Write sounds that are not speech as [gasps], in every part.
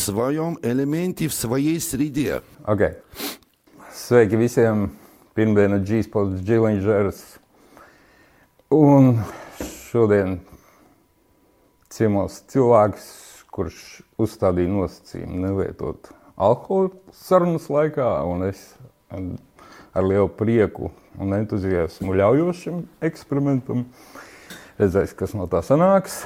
своем элементе, в своей среде. Okay. Sveiki visiem! Pirmdiena G-Sports Džilingers. Un šodien ciemos cilvēks, kurš uzstādīja nosacījumu nelietot alkoholu sarunas laikā, un es ar lielu prieku un entuziasmu ļaujos šim eksperimentam. Redzēs, kas no tā sanāks.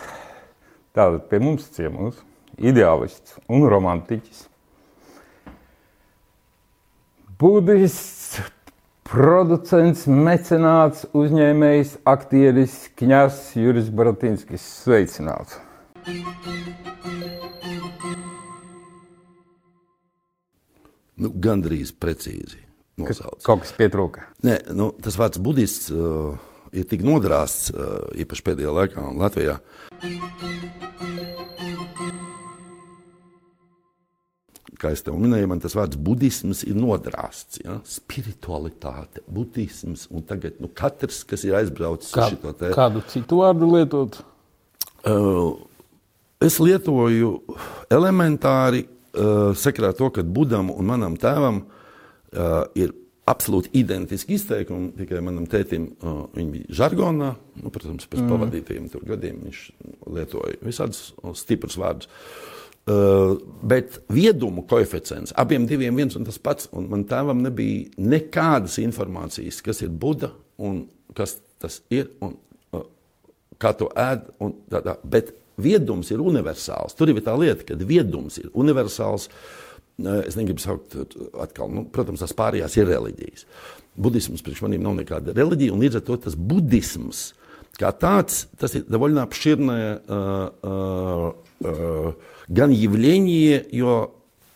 Tātad pie mums ciemos ideālists un romantiķis. Budists, producents, mecenāts, uzņēmējs, aktieris, kņazs Juris Baratinskis. Sveicināts! Nu, gandrīz precīzi nosauc. Kaut kas pietrūka. Nē, nu, tas vārds budists uh, ir tik nodrāsts, uh, īpaši pēdējā laikā Latvijā. Kā jau minēju, man tas vārds budisms ir nodrāsts. Ja? Spiritualitāte, budisms. Un tagad nu, katrs, kas ir aizbraucis Kā, uz šo te, kādu citu vārdu lietot? Uh, es lietoju elementāri uh, sakarā to, ka Budam un manam tēvam uh, ir absolūti identiski izteikumi, tikai manam tētim uh, viņi bija žargonā. Nu, protams, pēc mm. pavadītajiem tur gadiem viņš lietoja visādus stiprus vārdus. Uh, Uh, bet viedumu koeficients abiem diviem viens un tas pats. Un man tēvam nebija nekādas informācijas, kas ir Buda un kas tas ir un uh, kā to ēd. Tā, tā. Bet viedums ir universāls. Tur ir tā lieta, ka viedums ir universāls. Eh, es negribu saukt, atkal, nu, protams, tas pārējās ir reliģijas. Budisms priekš maniem nav nekāda reliģija, un līdz ar to tas budisms kā tāds, tas ir daļai apširnē. Uh, uh, uh, gan Jevlīnija, jo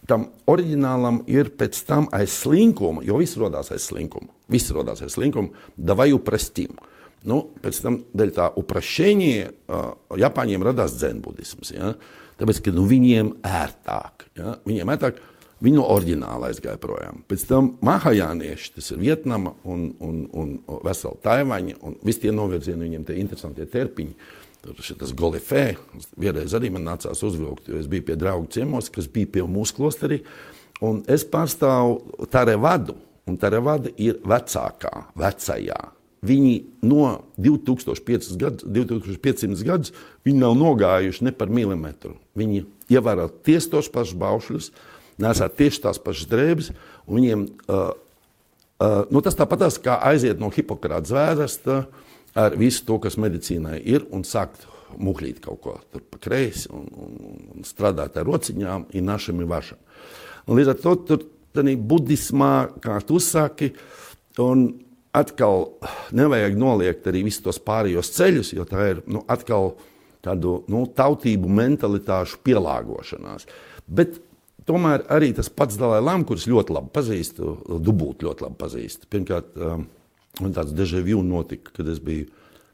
tam oriģinālam ir pēc tam aiz slinkuma, jo viss radās aiz slinkuma. Viss radās aiz slinkuma, davai uprastīm. Nu, pēc tam dēļ tā uprastīņa uh, Japāņiem radās dzenbudisms. Ja? Tāpēc, ka nu, viņiem ērtāk, ja? viņiem ērtāk, viņi no oriģināla aizgāja projām. Pēc tam mahajānieši, tas ir Vietnama un, un, un vesela Taivāņa, un visi tie novirzieni viņiem tie interesantie terpiņi. Tur tas golifē, vienreiz arī man nācās uzvilkt, jo es biju pie draugu ciemos, kas bija pie mūsu klosterī, un es pārstāvu Tarevadu, un Tarevada ir vecākā, vecajā. Viņi no 2500 gadus, 2500 gadus viņi nav nogājuši ne par milimetru. Viņi ievēro tieši tos pašus baušļus, nesā tieši tās pašas drēbes, un viņiem uh, uh, nu, tas tāpat kā aiziet no Hipokrāta zvērsta. Uh, ar visu to, kas medicīnai ir, un sākt muhlīt kaut ko tur pa kreisi un, un, un strādāt ar rociņām, ir našam ir vašam. Un līdz ar to tur tādā budismā, kā tu saki, un atkal nevajag noliegt arī visus tos pārējos ceļus, jo tā ir nu, atkal tādu nu, tautību mentalitāšu pielāgošanās. Bet tomēr arī tas pats Dalai Lama, kurus ļoti labi pazīstu, dubult ļoti labi pazīstu. Pirmkārt, um, Man tāds dežavju notika, kad es biju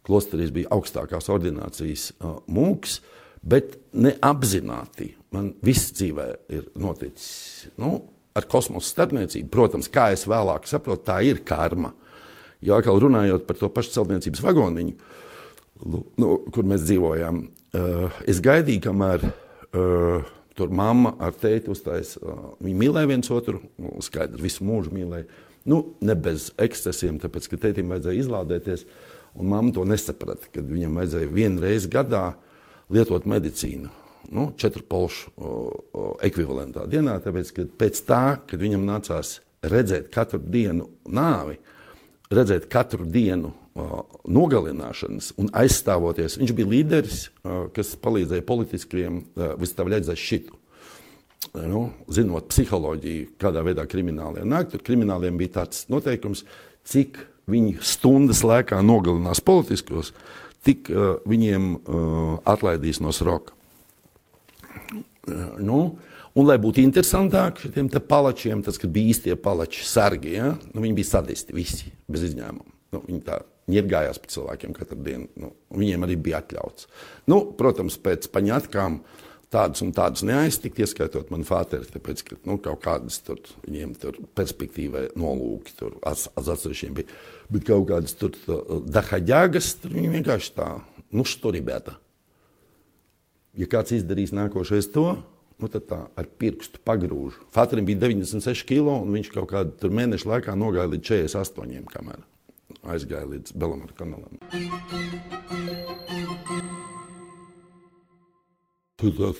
klosterī, es biju augstākās ordinācijas uh, mūks, bet neapzināti man viss dzīvē ir noticis. Nu, ar kosmosa starpniecību, protams, kā es vēlāk saprotu, tā ir karma. Jo atkal runājot par to pašu celtniecības vagoniņu, nu, kur mēs dzīvojām, uh, es gaidīju, kamēr uh, tur mamma ar tēti uzstājas. Uh, viņi mīlēja viens otru, nu, skaidrs, visu mūžu mīlēja. Nu, ne bez ekscesiem, tāpēc, ka tētim vajadzēja izlādēties, un mamma to nesaprata, kad viņam vajadzēja vienreiz gadā lietot medicīnu. Nu, četru polšu ekvivalentā dienā, tāpēc, ka pēc tā, kad viņam nācās redzēt katru dienu nāvi, redzēt katru dienu nogalināšanas un aizstāvoties. Viņš bija līderis, kas palīdzēja politiskajiem vystavлять защиту nu, zinot psiholoģiju, kādā veidā krimināliem nāk, tad krimināliem bija tāds noteikums, cik viņi stundas laikā nogalinās politiskos, tik uh, viņiem uh, atlaidīs no sroka. Uh, nu, un, lai būtu interesantāk, šiem palačiem, tas, bija īstie palači, sargi, ja, nu, viņi bija sadisti visi, bez izņēmuma. Nu, viņi tā ņirgājās par cilvēkiem katru dienu. Nu, viņiem arī bija atļauts. Nu, protams, pēc paņatkām uh, tādus un tādus neaiztikt, ieskaitot manu fāteri, tāpēc, ka nu, kaut kādas tur, viņiem tur perspektīvai nolūki tur az atsevišķiem bija. Bet kaut kādas tur dahaģāgas, tur viņi vienkārši tā, nu, što ribēta. Ja kāds izdarīs nākošais to, Nu, tad tā ar pirkstu pagrūž. Fatrim bija 96 kg, un viņš kaut kādā mēneša laikā nogāja līdz 48, kamēr aizgāja līdz Belamāra kanālam. Tu tas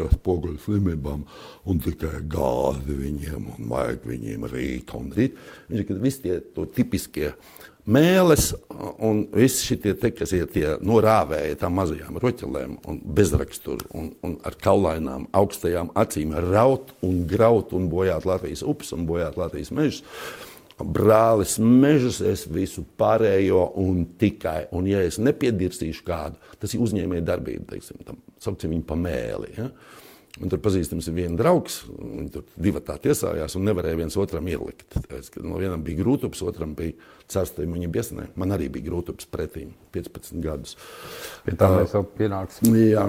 ar spoguļu slimībām un tikai gāzi viņiem un vajag viņiem rīt un rīt. Viņš ir visi tie tipiskie mēles un visi šitie te, kas ir tie norāvēja tām mazajām roķelēm un bezraksturu un, un ar kaulainām augstajām acīm raut un graut un bojāt Latvijas upes un bojāt Latvijas mežus brālis mežus, es visu pārējo un tikai. Un, ja es nepiedirsīšu kādu, tas ir uzņēmēja darbība, teiksim, tam sauksim viņu pa mēli. Ja? Un tur pazīstams ir viens draugs, viņi tur divi tā tiesājās un nevarēja viens otram ielikt. Tāpēc, no vienam bija grūtums, otram bija cārstījumi viņa biesnē. Man arī bija grūtums pretīm 15 gadus. Pie tā mēs jau pienāksim. Jā.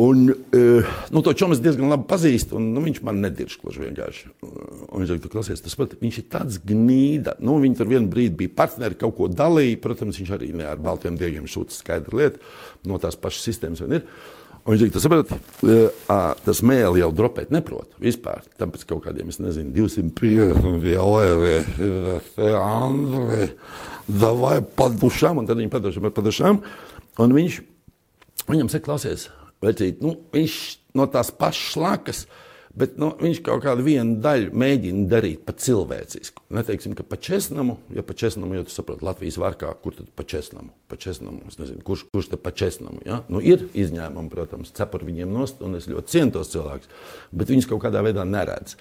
Un, uh, nu, to čomu es diezgan labi pazīstu, un nu, viņš man nedirž gluži vienkārši. Un viņš teica, klausies, tas pat, viņš ir tāds gnīda. Nu, viņi tur vienu brīdi bija partneri, kaut ko dalīja. Protams, viņš arī ne ar baltiem diegiem šūta skaidra lieta. No tās pašas sistēmas. Un viņš teica, saprot, uh, tas mēli jau dropēt neprot vispār. Tāpēc kaut kādiem, es nezinu, 250 eiro, Andri, davai padušām, un tad viņi padušām padušām. Un viņš, viņam saka, klausies, Vecīt, nu, viņš no tās pašas lakas, bet nu, viņš kaut kādu vienu daļu mēģina darīt pa cilvēcisku. Neteiksim, ka pa česnamu, ja pa česnamu, jo tu saproti, Latvijas vārkā, kur tad pa česnamu, pa česnamu, es nezinu, kurš, kurš te pa česnamu, ja? Nu, ir izņēmumi, protams, cepur viņiem nost, un es ļoti cienu tos cilvēkus, bet viņus kaut kādā veidā neredz.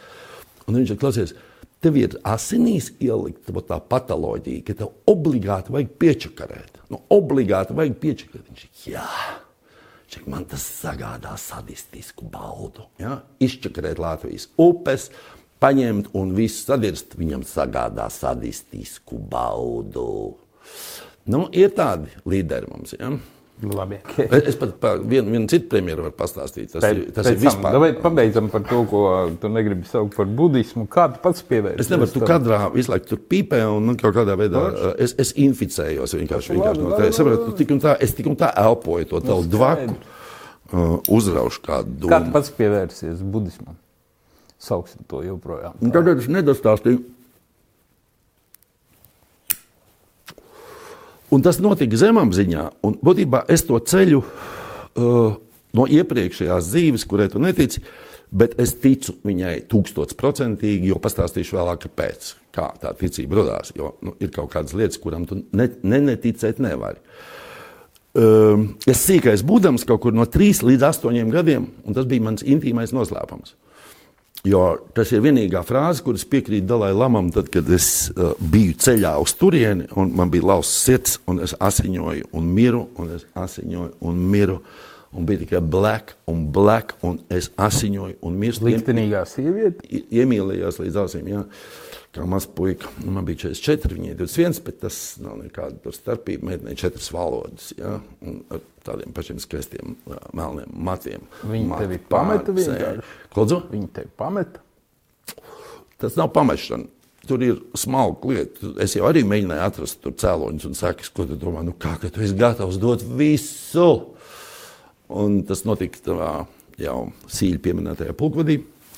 Un viņš ir klausies, tev ir asinīs ielikt tā patoloģija, ka tev obligāti vajag piečakarēt. Nu, obligāti vajag piečakarēt. Viņš ir, jā. Ček, man tas sagādā sadistisku baudu. Ja? Izčakarēt Latvijas upes, paņemt un visu sadirst, viņam sagādā sadistisku baudu. Nu, ir tādi līderi mums. Ja? Labi. Es pat par vienu, vienu citu premjeru varu pastāstīt. Tas, Pēc, ir, tas ir vispār. Davai pabeidzam par to, ko tu negribi saukt par budismu. Kā tu pats pievērsies? Es nevaru, tu kadrā visu laiku tur pīpē un nu, kaut kādā veidā es, es inficējos vienkārši. vienkārši no tā. Es saprotu, tik un tā, es tik un tā elpoju to tavu dvaku, uh, uzraušu kādu Kā tu domu. pats pievērsies budismam? Sauksim to joprojām. Tagad es nedastāstīju. Un tas notika zemapziņā. Un būtībā es to ceļu uh, no iepriekšējās dzīves, kurai tu netici, bet es ticu viņai tūkstošprocentīgi, jo pastāstīšu vēlāk, kāpēc. Kā tā ticība radās. Jo nu, ir kaut kādas lietas, kurām tu ne, ne, neticēt nevari. Um, es sīkais būdams kaut kur no 3 līdz 8 gadiem, un tas bija mans intīmais noslēpums. Jo tas ir vienīgā frāze, kuras piekrīt Dalai Lamam, tad, kad es uh, biju ceļā uz turieni, un man bija lausa sirds, un es asiņoju un miru, un es asiņoju un miru. Un bija tikai black un black, un es asiņoju un mirstu. Liktenīgā sieviete. I- Iemīlējos līdz ausīm, jā, kā mazs puika. Nu, Man bija 44, viņai 21, bet tas nav nekāda starpība. Meitenei četras valodas, jā, un ar tādiem pašiem skaistiem jā, melniem matiem. Viņa Mati tevi pameta vienkārši? Kodzu? Viņa tevi pameta. Tas nav pamešana. Tur ir smalka lieta. Es jau arī mēģināju atrast tur cēloņus un sakas, ko tu domā, nu kā, ka tu esi gatavs dot visu. Un tas notika tavā jau sīļi pieminētajā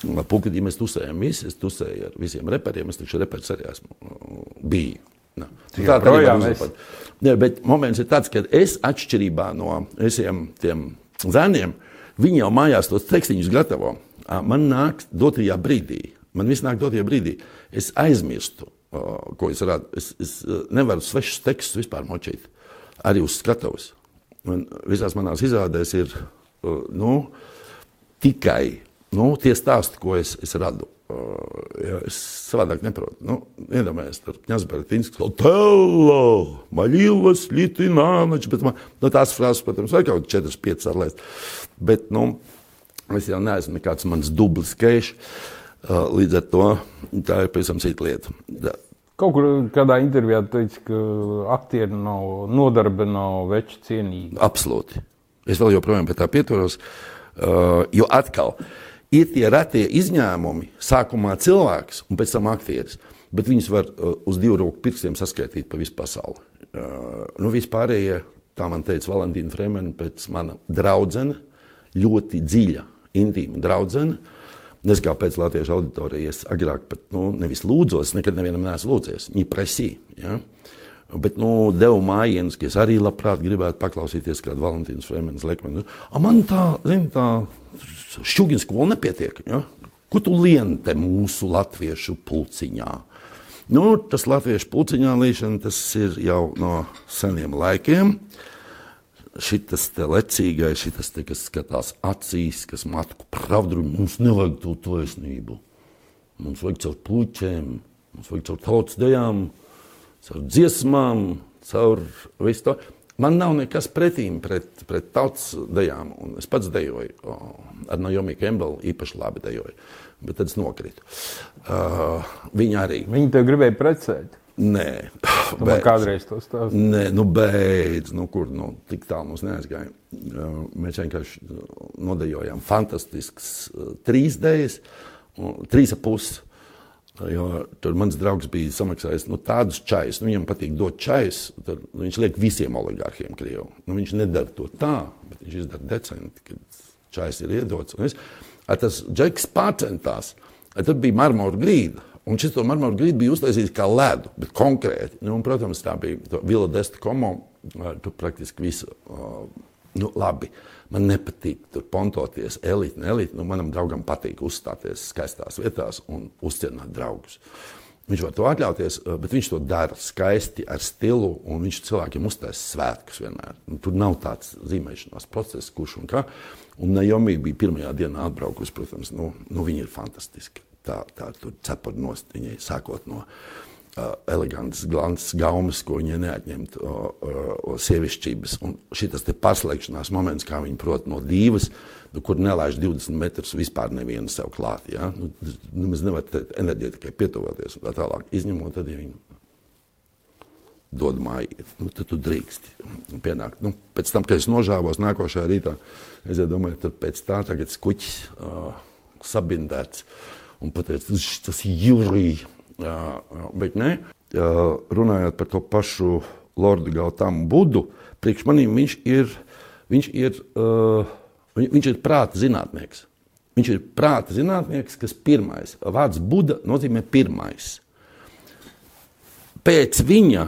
Ar pulkvedī mēs tusējām visi. Es tusēju ar visiem reperiem. Es taču reperis arī esmu uh, biju. Nu, Tu tā esi? uzlapot. Jā, bet moments ir tāds, ka es atšķirībā no visiem tiem zēniem, viņi jau mājās tos tekstiņus gatavo. Man nāk dotajā brīdī. Man viss nāk dotajā brīdī. Es aizmirstu, ko es radu. Es, es ā, nevaru svešus tekstus vispār močīt. Arī uz skatuves. Un visās manās izrādēs ir ā, nu, tikai nu, tie stāsti, ko es, es radu. Uh, ja, es savādāk neprotu. Nu, Iedomājieties, tur Ņasbertīns, ka Tello, Maļīvas, Litinānač, bet man, nu, tās frāzes, protams, var kaut 4-5 arlēst. Bet, nu, es jau neesmu nekāds mans dublis keiš, uh, līdz ar to tā ir pavisam cita lieta. Da, Kaut kur kādā intervijā tu teici, ka aktieri nav nodarbe, nav veču cienīgi. Absolūti. Es vēl joprojām pie tā pieturos, uh, jo atkal ir tie retie izņēmumi. Sākumā cilvēks un pēc tam aktieris. Bet viņus var uh, uz divu roku pirkstiem saskaitīt pa visu pasauli. Uh, nu, vispārējie, tā man teica Valentīna Fremena, pēc mana draudzene, ļoti dziļa intīma draudzene. Es kā pēc Latvijas auditorijas agrāk pat nu, nevis lūdzos, nekad nevienam neesmu lūdzies. Viņa presī. Ja? Bet, nu, devu mājienus, ka es arī labprāt gribētu paklausīties kādu Valentīnas Fremenes lekmeni. Man tā, zin, tā šķūgina skola nepietiek. Ja? Ko tu lien te mūsu latviešu pulciņā? Nu, tas latviešu pulciņā līšana, tas ir jau no seniem laikiem. Šitas te lecīgais, šitas te, kas skatās acīs, kas matku pravdu, mums nevajag to taisnību. Mums vajag caur puķiem, mums vajag caur tautas dejām, caur dziesmām, caur visu to. Man nav nekas pretīm pret, pret tautas dejām, es pats dejoju. Ar Naomi Campbell īpaši labi dejoju, bet tad es nokritu. Uh, viņa arī. Viņa tev gribēja precēt. Nē, tu man kādreiz to stāstīji. Nē, nu beidz, nu kur, nu tik tālu mums neaizgāja. Uh, mēs vienkārši nodejojām fantastisks uh, trīs dēļas, trīs ap pusi. Jo tur mans draugs bija samaksājis nu, tādus čajus, nu, viņam patīk dot čajus. Tad viņš liek visiem oligārhiem Krievijā. Nu, viņš nedara to tā, bet viņš izdara decenti, kad čajs ir iedots. Un es, tas džeks pārcentās, tad bija marmora grīda. Un šis marmora grīdu bija uztaisījis kā ledu, bet konkrēti. Nu, un, protams, tā bija Vila Desta komo, tur praktiski visu. Uh, nu, labi, man nepatīk tur pontoties, elite, ne elite. Nu, manam draugam patīk uzstāties skaistās vietās un uzcienīt draugus. Viņš var to atļauties, eh, bet viņš to dara skaisti, ar stilu, un viņš cilvēkiem uztaisīs svētkus vienmēr. Nu, tur nav tāds zīmēšanās process, kurš un kā. Un Naomi bija pirmajā dienā atbraukusi, protams, nu, nu viņa ir fantastiska. Tā, tā tur cepura nost viņai sākot no uh, elegants, glans, gaumas, ko viņa neatņemt uh, uh, sievišķības. Un šis pārslēgšanās moments, kā viņi prot no divas, nu, kur nelaiž 20 metrus vispār nevienu sev klāt. Ja? Nu, nemaz nevar enerģētikai pietuvoties un tā tālāk. Izņemot, tad ja viņi dod mājiņu, nu, tad tu drīksti pienākt. Nu, pēc tam, kad es nožāvos nākošajā rītā, es domāju, tur pēc tā tagad skuķis uh, sabindēts un pateicu, tas ir jūrija Bet ne, runājot par to pašu Lordu Gautāmu Budu, priekš manīm viņš ir, viņš ir, uh, viņš ir prāta zinātnieks. Viņš ir prāta zinātnieks, kas pirmais. Vārds Buda nozīmē pirmais. Pēc viņa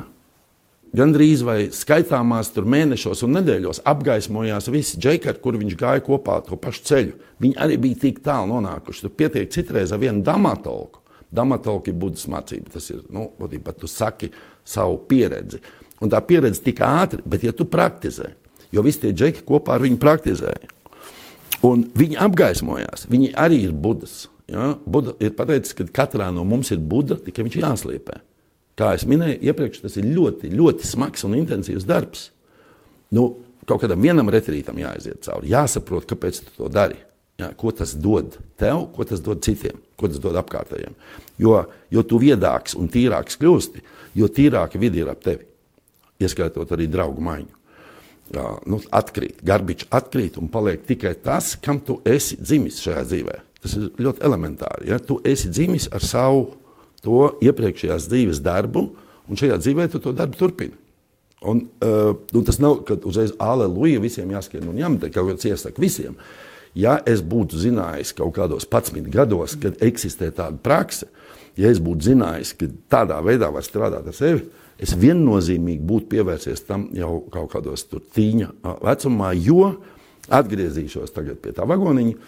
gandrīz vai skaitāmās mēnešos un nedēļos apgaismojās visi džekļi, kuriem viņš gāja kopā to pašu ceļu. Viņi arī bija tik tālu nonākuši. Tur pietiek citreiz ar vienu damatolku Damatolka ir budas mācība. Tas ir, nu, būtībā tu saki savu pieredzi. Un tā pieredze tik ātri, bet ja tu praktizē, jo visi tie džeki kopā ar viņu praktizēja, un viņi apgaismojās, viņi arī ir budas. Ja? Buda ir pateicis, ka katrā no mums ir buda, tikai viņš ir jāsliepē. Kā jau minēju, iepriekš tas ir ļoti, ļoti smags un intensīvs darbs. Nu, kaut kādam vienam retrītam jāaiziet cauri, jāsaprot, kāpēc tu to dari. Ja, ko tas dod tev, ko tas dod citiem, ko tas dod apkārtējiem. Jo, jo tu viedāks un tīrāks kļūsti, jo tīrāka vidi ir ap tevi. Ieskaitot arī draugu maiņu. Jā, nu, atkrīt, garbiņš atkrīt un paliek tikai tas, kam tu esi dzimis šajā dzīvē. Tas ir ļoti elementāri. Ja? Tu esi dzimis ar savu to iepriekšējās dzīves darbu, un šajā dzīvē tu to darbu turpini. Un, uh, nu, tas nav, ka uzreiz aleluja visiem jāskrien un jāmetē, kaut kāds iesaka visiem. Uh, Ja es būtu zinājis kaut kādos 11 gados, kad eksistē tāda praksa, ja es būtu zinājis, ka tādā veidā var strādāt ar sevi, es viennozīmīgi būtu pievērsies tam jau kaut kādos tīņa vecumā, jo atgriezīšos tagad pie tā vagoniņa.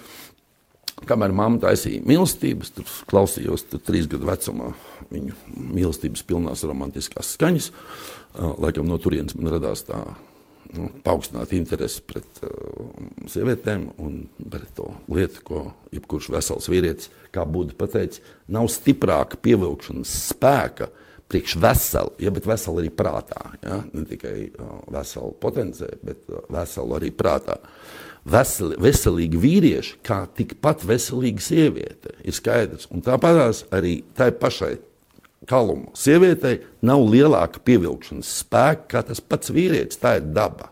Kamēr mamma taisīja mīlestības, tur klausījos tur trīs gadu vecumā viņu mīlestības pilnās romantiskās skaņas. Laikam no turienes man radās tā paaugstināt interesi pret uh, sievietēm un pret to lietu, ko jebkurš vesels vīrietis, kā būtu pateicis, nav stiprāka pievilkšanas spēka priekš veselu, ja, bet veselu arī prātā. Ja? Ne tikai uh, veselu potenciālu, bet uh, veselu arī prātā. Veseli, veselīgi vīrieši, kā tikpat veselīga sieviete, ir skaidrs. Un tāpatās arī tai pašai kalumu. Sievietei nav lielāka pievilkšanas spēka kā tas pats vīrietis. Tā ir daba.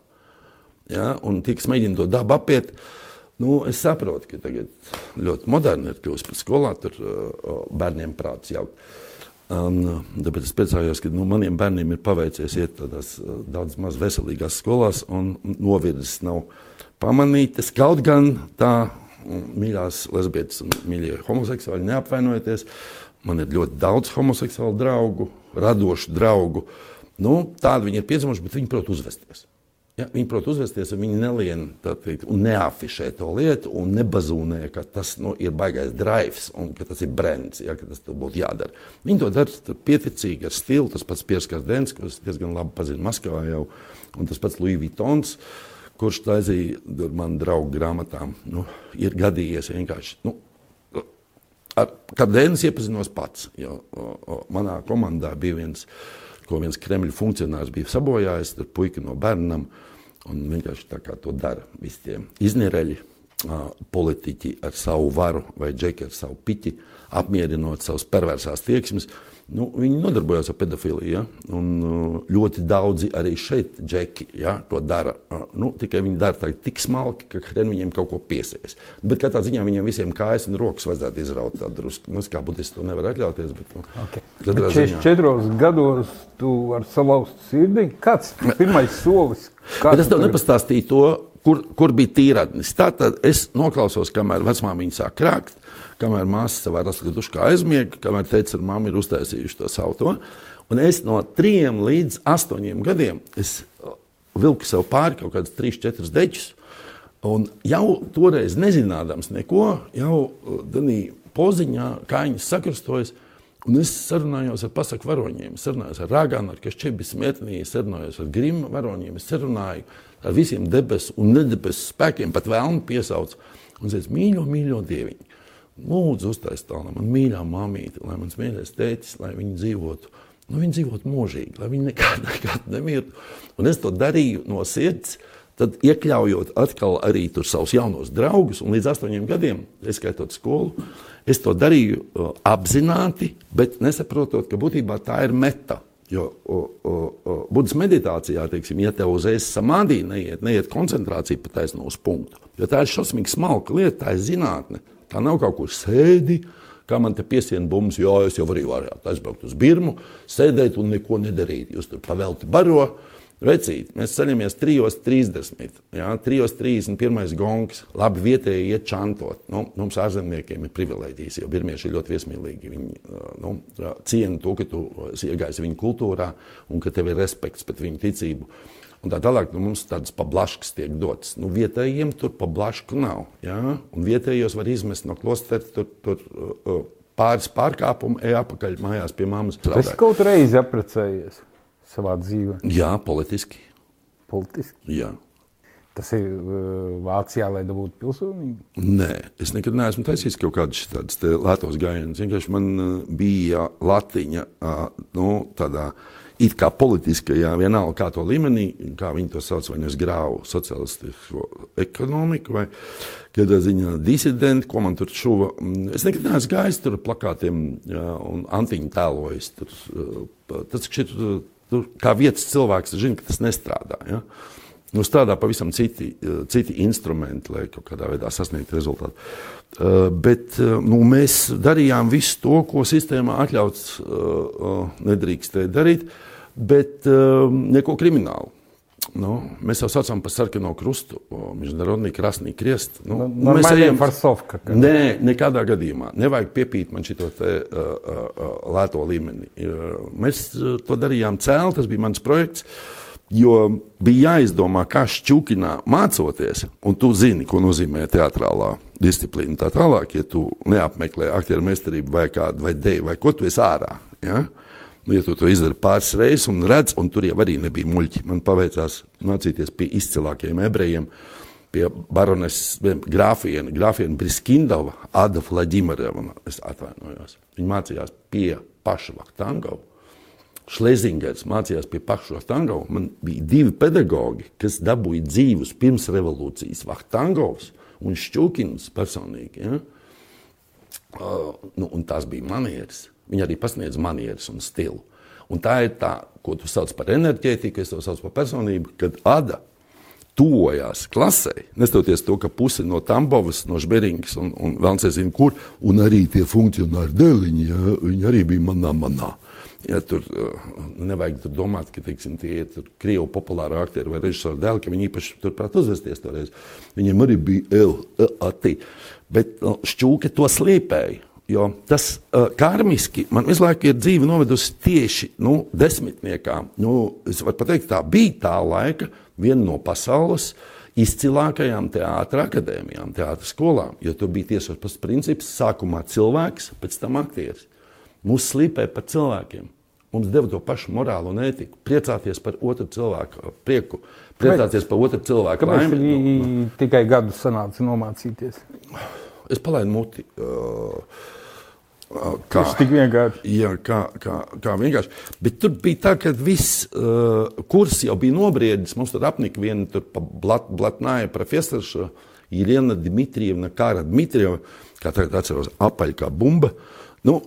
Ja? Un tiks mēģina to dabu apiet. Nu, es saprotu, ka tagad ļoti moderni ir kļuvusi par skolā, tur uh, bērniem prāts jaukt. Un, uh, tāpēc es priecājos, ka nu, maniem bērniem ir paveicies iet tādās uh, daudz maz veselīgās skolās, un novirzes nav pamanītas. Kaut gan tā mīļās lesbietes un mīļie homoseksuāļi, neapvainojieties. Man ir ļoti daudz homoseksuālu draugu, radošu draugu. Nu, tādi viņi ir piedzimuši, bet viņi prot uzvesties. Ja, viņi prot uzvesties, un viņi nelien teikt, un neafišē to lietu, un nebazūnē, ka tas nu, ir baisais drives, un ka tas ir brands, ja, ka tas būtu jādara. Viņi to dara pieticīgi, ar stilu. Tas pats Pierskars Dens, kurus diezgan labi pazinu Maskavā jau, un tas pats Louis Vuittons, kurš taisīja man draugu grāmatām. Nu, ir gadījies vienkārši. Nu, ar kādu Dens iepazinos pats, jo o, o, manā komandā bija viens ko viens Kremļa funkcionārs bija sabojājis, tad puika no bērnam. Un vienkārši tā kā to dara visi tie izniereļi, politiķi ar savu varu vai džeki ar savu piķi, apmierinot savas perversās tieksmes. Nu, viņi nodarbojās ar pedofiliju. Ja? Un, uh, ļoti daudzi arī šeit, džeki, ja, to dara. Uh, nu, tikai viņi dara tā, tik smalki, ka viņiem kaut ko piesēs. Bet katrā ziņā viņiem visiem kājas un rokas vajadzētu izraut tādu drusku. Nu, kā budisti to nevar atļauties. Bet, nu, okay. bet 44 gados tu vari salauzt sirdi. Kāds ir pirmais solis? Bet es tev tagad... nepastāstīju to, kur, kur bija tīradnis. Tātad es noklausos, kamēr vecmāmiņa sāk krākt kamēr māsa savā raksturā aizmiega, kamēr teica, ar mammu ir uztaisījuši to savu to. Un es no trim līdz astoņiem gadiem uh, vilku sev pāri kaut kādus trīs, četrus deķus. Un jau toreiz nezinādams neko, jau uh, poziņā kājas sakrustojas. Un es sarunājos ar pasaku varoņiem, sarunājos ar Rāgānu, ar Kašķebi Smetnī, sarunājos ar Grima varoņiem, es sarunāju ar visiem debesu un nedebesu spēkiem, pat vēlmu piesaucu. Un es teicu, mīļo, mīļo dieviņu, Lūdzu, uztaisiet tādu man mīļā māmīti, lai mans mīļais tētis, lai viņi dzīvotu. Nu, viņi dzīvotu mūžīgi, lai viņi nekad, [laughs] nekad nemirtu. Un es to darīju no sirds, tad iekļaujot atkal arī tur savus jaunos draugus. Un līdz astoņiem gadiem, ieskaitot skolu, es to darīju uh, apzināti, bet nesaprotot, ka būtībā tā ir meta. Jo budas meditācijā, teiksim, ja tev uzreiz samādī neiet, neiet koncentrācija pa taisno uz punktu, jo tā ir šausmīgi smalka lieta, tā ir zinātne. Tā nav kaut kur sēdi, kā man te piesien bumbas, jo es jau arī varētu aizbraukt uz Birmu, sēdēt un neko nedarīt. Jūs tur pavelti baro. Vecīt, mēs ceļamies 3.30. Jā, 3.31. gongs. Labi, vietēji iet čantot. Nu, mums ārzemniekiem ir privilēģijas, jo birmieši ir ļoti viesmīlīgi. Viņi nu, ciena to, ka tu iegājies viņu kultūrā un ka tev ir respekts pret viņu ticību. Un tā tālāk nu, mums tādas pablaškas tiek dotas. Nu, vietējiem tur pablašku nav. Ja? Un vietējos var izmest no klostera tur, tur uh, pāris pārkāpumu, ej atpakaļ mājās pie mammas. Es kaut reizi apprecējies savā dzīvē. Jā, politiski. Politiski? Jā. Tas ir uh, Vācijā, lai dabūtu pilsonību? Nē, es nekad neesmu taisījis kaut kādus tādus lētos gājienus. Vienkārši man uh, bija latiņa uh, nu, tādā it kā politiskajā, vienalga kā to līmenī, kā viņi to sauc, vai nu es grāvu sociālistisko ekonomiku, vai kādā ziņā disidenti, ko man tur šuva. Es nekad neesmu gājis tur plakātiem jā, un antiņu tēlojis. Tur, tas, šit, tur, kā vietas cilvēks, zina, ka tas nestrādā. Ja? Nu, strādā pavisam citi, citi instrumenti, lai kaut kādā veidā sasniegtu rezultātu. Uh, bet uh, nu, mēs darījām visu to, ko sistēmā atļauts nedrīkstēja darīt, bet neko kriminālu. Nu, mēs jau saucam par sarkano krustu, Mežģīnārodnī krasnī kriest. Nu, nu, mēs ejam par sofka. Nē, nekādā gadījumā. Nevajag piepīt man šito te, uh, uh, lēto līmeni. Uh, mēs to darījām cēl, tas bija mans projekts. Uh, Jo bija jāizdomā, kā šķūkinā mācoties, un tu zini, ko nozīmē teātrālā disciplīna. Tā tālāk, ja tu neapmeklē aktieru meistarību vai kādu vai deju, vai ko tu esi ārā. Ja? Nu, ja tu to izdari pāris reizes un redz, un tur jau arī nebija muļķi. Man paveicās mācīties pie izcilākajiem ebrejiem, pie baroneses grāfiena, grāfiena Briskindova, Ada Vladimireva. Es atvainojos. Viņa mācījās pie paša Vaktangova Šlezingers mācījās pie paša Vahtangovs. Man bija divi pedagoģi, kas dabūja dzīvus pirms revolūcijas. Vahtangovs un Šķūkins personīgi. Ja? Uh, nu, tās bija manieres. Viņi arī pasniedz manieres un stilu. Un tā ir tā, ko tu sauc par enerģētiku, es to saucu par personību, kad Ada tuvojās klasē, neskatoties to, ka puse no Tambovas, no Žberingas un, un vēl nezinu kur, un arī tie funkcionāri dēliņi, ja, viņi arī bija manā, manā. Ja, tur uh, nevajag tur domāt, ka teiksim, tie ir krievu populāri aktieri vai režisori dēli, ka viņi īpaši turprāt uzvesties toreiz. Viņiem arī bija LAT. Bet uh, šķūke to slīpēja. Jo tas uh, karmiski man visu laiku ir dzīve novedusi tieši nu, desmitniekā. Nu, es varu pateikt, tā bija tā laika viena no pasaules izcilākajām teātras akadēmijām, teātras skolām. Jo tur bija tieši tas princips, sākumā cilvēks, pēc tam aktieris. Mūs slīpē par cilvēkiem. Mums deva to pašu morālu un ētiku. Priecāties par otru cilvēku prieku, priecāties par otru cilvēku laimi. Nu, nu, tikai gadu sanāca nomācīties? es palaidu muti. Uh, uh, kā, Tas tik vienkārši. Jā, kā, kā, kā vienkārši. Bet tur bija tā, ka viss uh, kurs jau bija nobriedis. Mums tur apnika viena tur blat, blatnāja profesora Irina Dmitrievna, Kāra Dmitrieva, kā tagad atceros, apaļ kā bumba. Nu,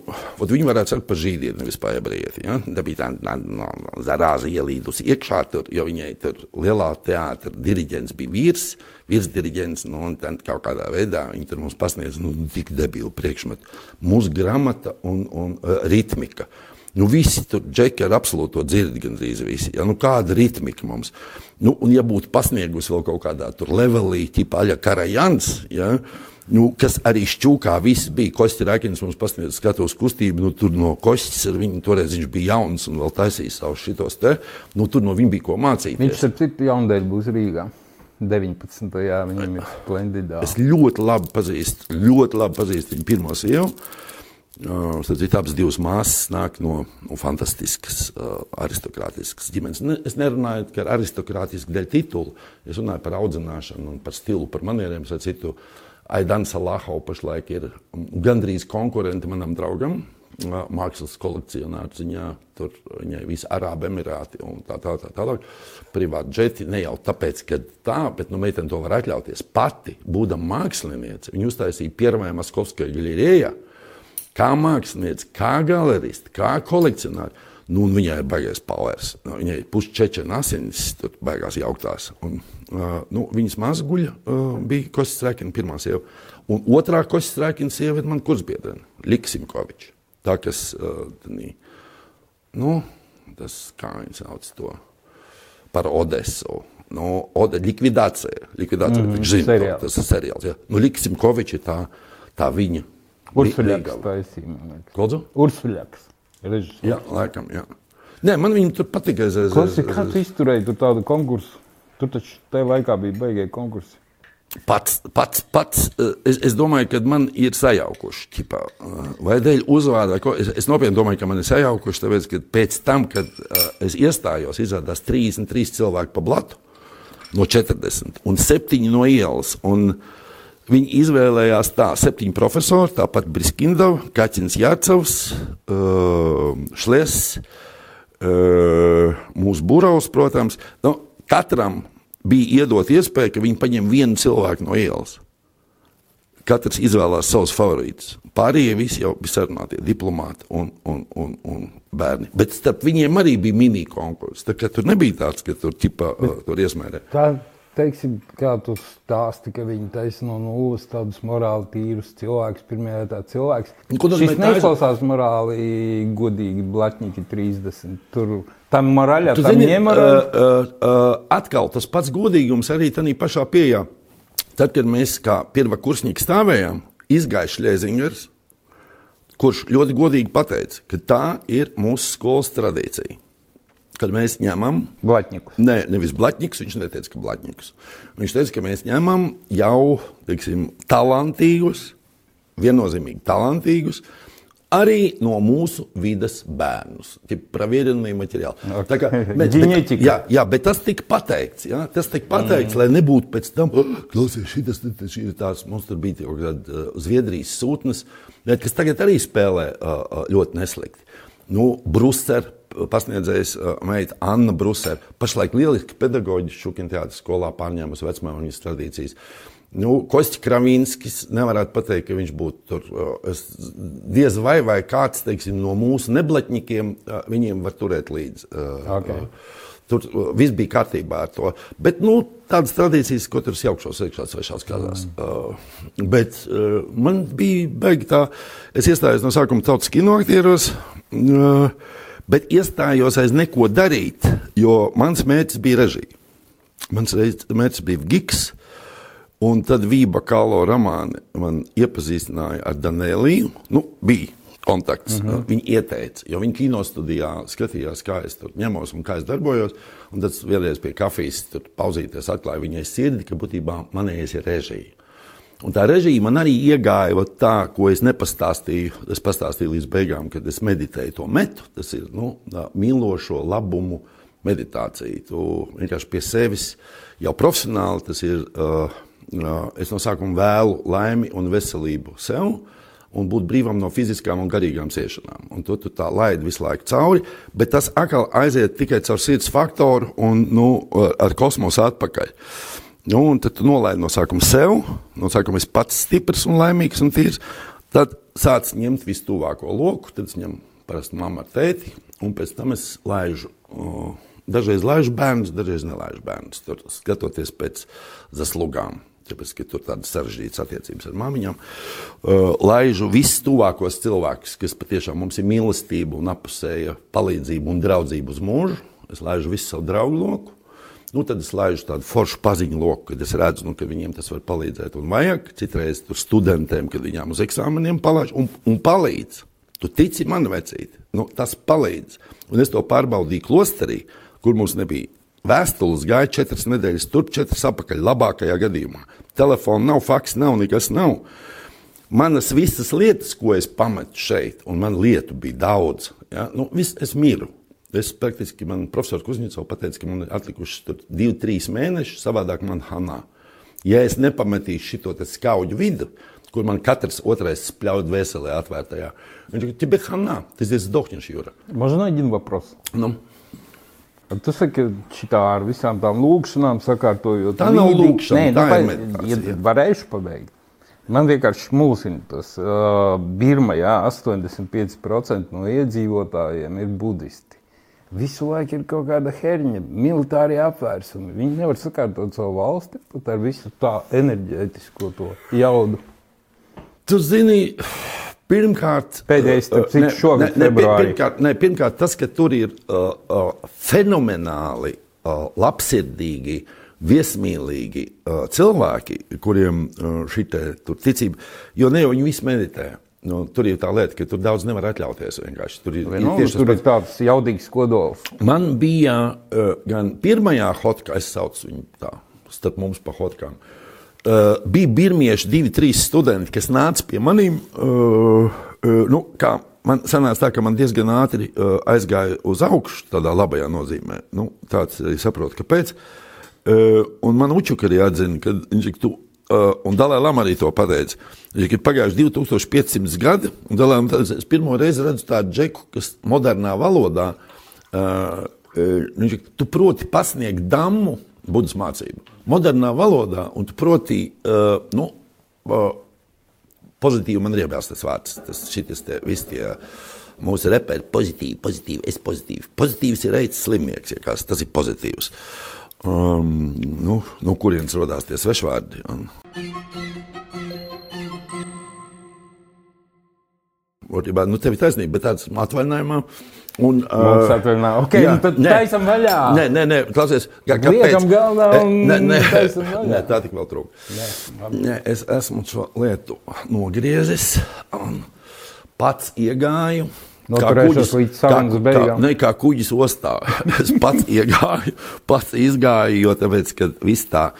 ot Viņi varētu saukt par žīdiem, nevis par ebrejieti. Ja? Tā bija tāda no, zarāza ielīdusi iekšā, tur, jo viņai tur lielā teātra diriģents bija vīrs, virsdiriģents, nu, un tad kaut kādā veidā viņi tur mums pasniedz nu, tik debilu priekšmetu. Mūsu gramata un, un uh, ritmika. Nu, visi tur džeki ar absolūto dzirdi gandrīz visi. Ja? Nu, kāda ritmika mums? Nu, un ja būtu pasniegusi vēl kaut kādā tur levelī, tipa Aļa Karajans, ja? Nu, kas arī šķūkā viss bija. Kosti Rēkins mums pasniedz skatos kustību, nu, tur no Kostis ar viņu, toreiz viņš bija jauns un vēl taisīja savus šitos te, nu, tur no viņa bija ko mācīties. Viņš ar citu jaundēļ būs Rīgā. 19. Jā, viņam ir splendidā. Es ļoti labi pazīstu, ļoti labi pazīstu viņa pirmo sievu. Uh, abas divas māsas nāk no, no fantastiskas, uh, aristokrātiskas ģimenes. Ne, es nerunāju tikai ar aristokrātisku dēļ titulu, es runāju par audzināšanu, par stilu, par manieriem. Citu, Aidans Salahov pašlaik ir gandrīz konkurenti manam draugam. uh, Mākslas kolekcionāru ziņā, tur viņai ir visi Arābu Emirāti un tā tālāk. Tā, tā, tālāk. Privāti džeti ne jau tāpēc, ka tā, bet nu, meitene to var atļauties. Pati, būdama mākslinieca, viņa uztaisīja pirmajā Maskovskajā galerējā kā mākslinieks, kā galeriste, kā kolekcionārs. Nu, viņai ir baigais pavārs. Nu, viņai ir pusčečena asinis, tur baigās jauktās. Un, nu, viņas mazguļa uh, bija Kostas Rēkina pirmā sieva. Un otrā Kostas Rēkina sieva ir man kursbiedrene, Liksimkoviča. Tā, kas, uh, tani, nu, tas, kā viņi sauc to, par Odesu. Nu, Ode, likvidācija. likvidācija mm, zinu, to, seriāls. tas ir seriāls. Ja. Nu, Liksimkoviča ir tā, tā viņa. Ursuļaks taisīja. Lūdzu? Ursuļaks. režisors. Jā, laikam, jā. Nē, man viņa tur patika. Es, es, Klasi, es, kā tu es, izturēji tur tādu konkursu? Tur taču tajā laikā bija beigie konkursi. pats, pats, pats, eh, es, es domāju, ka man ir sajaukuši. Ķipā, eh, vai dēļ uzvārda, ko. Es, es nopietni domāju, ka man ir sajaukuši, tāpēc, ka pēc tam, kad uh, es iestājos, izrādās 33 cilvēki pa blatu no 40 un 7 no ielas. Un, Viņi izvēlējās tā, septiņi profesori, tāpat Briskindovs, Kaķins Jācevs, uh, Šlēs, uh, mūsu burovs, protams. Nu, katram bija iedot iespēju, ka viņi paņem vienu cilvēku no ielas. Katrs izvēlējās savus favorītus. Pārējie visi jau bija sarunātie diplomāti un, un, un, un bērni. Bet starp viņiem arī bija mini konkurss. Tur nebija tāds, ka tur ķipa, uh, tur iesmērē. Tā, teiksim, kā tu stāsti, ka viņi taisa no nulles tādus morāli tīrus cilvēkus, pirmajā tā cilvēks. Ko nozīmē Šis taisa? neizklausās morāli godīgi, blatņiki 30. Tur tam moraļā, Tu tam zini, ņemara. uh, uh, uh, atkal tas pats godīgums arī tādā pašā pieejā. Tad, kad mēs kā pirmā kursnieki stāvējām, izgāja Šlēzingers, kurš ļoti godīgi pateica, ka tā ir mūsu skolas tradīcija. Kad mēs ņemam, Blatņikus. ne, nevis blakus, viņš neteica, ka blakus. Viņš teica, ka mēs ņemam jau teiksim, talantīgus, viennozīmīgi talantīgus, arī no mūsu vidas bērnus. Tie pravierenīgi materiāli. Ok. Tā kā [laughs] Ģenētika. bet- Jā, jā, bet tas tika pateikts. Jā, tas tika pateikts, mm. lai nebūtu pēc tam, oh, klausies, šis ir tāds, mums tur bija kaut kāda uh, Zviedrijas sūtnes, bet kas tagad arī spēlē uh, ļoti neslikti. Nu, Bruser, pasniedzējs uh, meita Anna Bruser, pašlaik lieliski pedagoģiski Šukina teātris skolā pārņēmusi vecmāmiņas tradīcijas. Nu, Kosti Kravīnskis nevarētu pateikt, ka viņš būtu tur. uh, Es diez vai, vai kāds teiksim, no mūsu neblaķņikiem uh, viņiem var turēt līdzi. Ok. uh, Tur viss bija kārtībā ar to. Bet nu, tādas tradīcijas, ko tur jaukšos iekšā svešās kazās. Mm. Uh, bet uh, man bija beigta tā, es iestājos no sākuma tautas kinoaktieros. Uh, Bet iestājos aiz neko darīt, jo mans mērķis bija režija. Mans mērķis bija gigs. Un tad Vība Kalo Ramāne man iepazīstināja ar Danēliju. Nu, bija kontakts. Mm -hmm. Viņi ieteica, jo viņi kinostudijā skatījās, kā es tur ņemos un kā es darbojos. Un tad vienreiz pie kafijas pauzīties atklāja viņai sirdi, ka būtībā manējais ir režija. Un tā režija man arī iegāja tā, ko es nepastāstīju. Es pastāstīju līdz beigām, kad es meditēju to metu. Tas ir nu, mīlošo labumu meditācija. Tu vienkārši pie sevis jau profesionāli tas ir. Uh, uh, es no sākuma vēlu laimi un veselību sev. Un būt brīvam no fiziskām un garīgām ciešanām. Un to tu tā laidi visu laiku cauri, bet tas atkal aiziet tikai caur sirds faktoru un nu, ar kosmosu atpakaļ. Nu, un tad nolaidi no sākuma sev, no sākuma es pats stiprs un laimīgs un tīrs. Tad sāc ņemt visu tuvāko loku, tad es ņemu parasti mammu ar tēti, un pēc tam es laižu. Dažreiz laižu bērnus, dažreiz nelaižu bērnus. Tur skatoties pēc zaslugām. Tāpēc, ka tur tādas sarežģītas attiecības ar māmiņām. Laižu visus tuvākos cilvēkus, kas patiešām mums ir mīlestība un apusēja palīdzība un draudzība uz mūžu. Es laižu visu savu draugu loku. Nu, tad es laižu tādu foršu paziņu loku, kad es redzu, nu, ka viņiem tas var palīdzēt. Un vajag citreiz studentiem, kad viņiem uz eksāmeniem palaiž un, un palīdz. Tu tici man, vecīt, nu, tas palīdz. Un es to pārbaudīju klosterī. Kur mums nebija vēstules, gāja četras nedēļas, turp četras apakaļ, labākajā gadījumā. Telefona nav, faks nav, nekas nav. Manas visas lietas, ko es pametu šeit, un man lietu bija daudz, ja, nu, vis, es miru. Es praktiski man profesors Kuzņicovs pateica, ka man ir atlikuši divi, trīs mēneši, savādāk man hanā. Ja es nepametīšu šo skauģu vidu, kur man katrs otrais spļaut veselē atvērtajā, viņš teica, тебе хана, ты здесь сдохнешь, Юра. Можно один вопрос? Nu, Tu saki, ka ar visām tām lūkšanām sakārtojot. Tā nav lūkšana, Nē, tā nu, ir pa- meditācija. ja varēšu pabeigt. Man vienkārši mulsina tas. Uh, Birma, jā, 85% no iedzīvotājiem ir budisti. Visu laiku ir kaut kāda herņa, militārie apvērsumi. Viņi nevar sakārtot savu valsti pat ar visu tā enerģētisko to jaudu. Tu zini, pirmkārt, Pēdējais, starp citu, šogad ne- ne, februārī. Pirmkārt, ne, pirmkārt, tas, ka tur ir uh, uh, fenomenāli uh, labsirdīgi, viesmīlīgi uh, cilvēki, kuriem uh, šī ticība, jo ne jau viņi visi meditē. Nu, tur ir tā lieta, ka tur daudz nevar atļauties. vienkārši. Tur ir, ir Nu, tas tur ir tāds jaudīgs kodols. Man bija uh, gan pirmajā hotkā, es saucu viņu tā, starp mums pa hotkām. Uh, bija birmieši, divi, trīs studenti, kas nāca pie maniem. Uh, uh, nu, man sanāca tā, ka man diezgan ātri uh, aizgāja uz augšu, tādā labajā nozīmē. Nu, tāds arī saprotu, kāpēc. Uh, un man učuka arī atzina, ka viņš ir tu. Uh, un Dalai Lama arī to pateica. Viņš ir pagājuši 2500 gadi, un teica, es pirmo reizi redzu tādu džeku, kas modernā valodā Uh, viņš ir, tu proti pasniegt damu, budas mācību, modernā valodā, un tu proti, uh, nu, uh, pozitīvi man ir iebilst tas vārds, tas šitas te, visi tie mūsu reperi, pozitīvi, pozitīvi, es pozitīvi. Pozitīvs ir reids slimnieks, ja kas, tas ir pozitīvs. Um, nu, no kurienes rodās tie svešvārdi? Un... Būtībā, nu, tev ir taisnība, bet tāds atvaļinājumā. Un, Mums atvaļinājumā. Ok, nu tad taisam vaļā. Nē, nē, nē klausies. Kā, Liekam galdā un nē, nē, [laughs] nē, tā tik vēl trūka. Nē, es esmu šo lietu nogriezis un pats iegāju. Noturēšos līdz sarunas beigām. ne, kā kuģis ostā. [laughs] es pats iegāju, [laughs] pats izgāju, jo tāpēc, ka viss tā.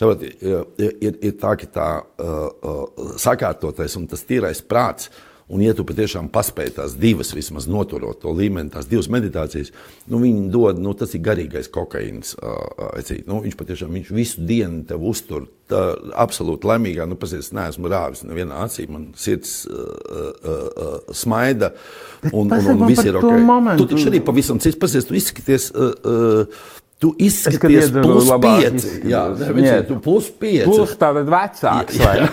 Saprot, ir, ir, tā, ka tā uh, uh, sakārtotais un tas tīrais prāts, un ja tu patiešām paspēj tās divas, vismaz noturot to līmeni, tās divas meditācijas, nu, viņi dod, nu, tas ir garīgais kokaīns. Uh, nu, viņš patiešām viņš visu dienu tev uztur tā, absolūti laimīgā. Nu, pasies, neesmu rāvis nevienā acī, man sirds uh, uh, uh, smaida. Un, un, un man viss ir ok. momentu. Tu taču arī pavisam cits pasies, tu izskaties. Uh, uh, Tu izskaties plus pieci. Jā, Jā. neviens, tu plus pieci. Plus tātad vecāks. vai ne?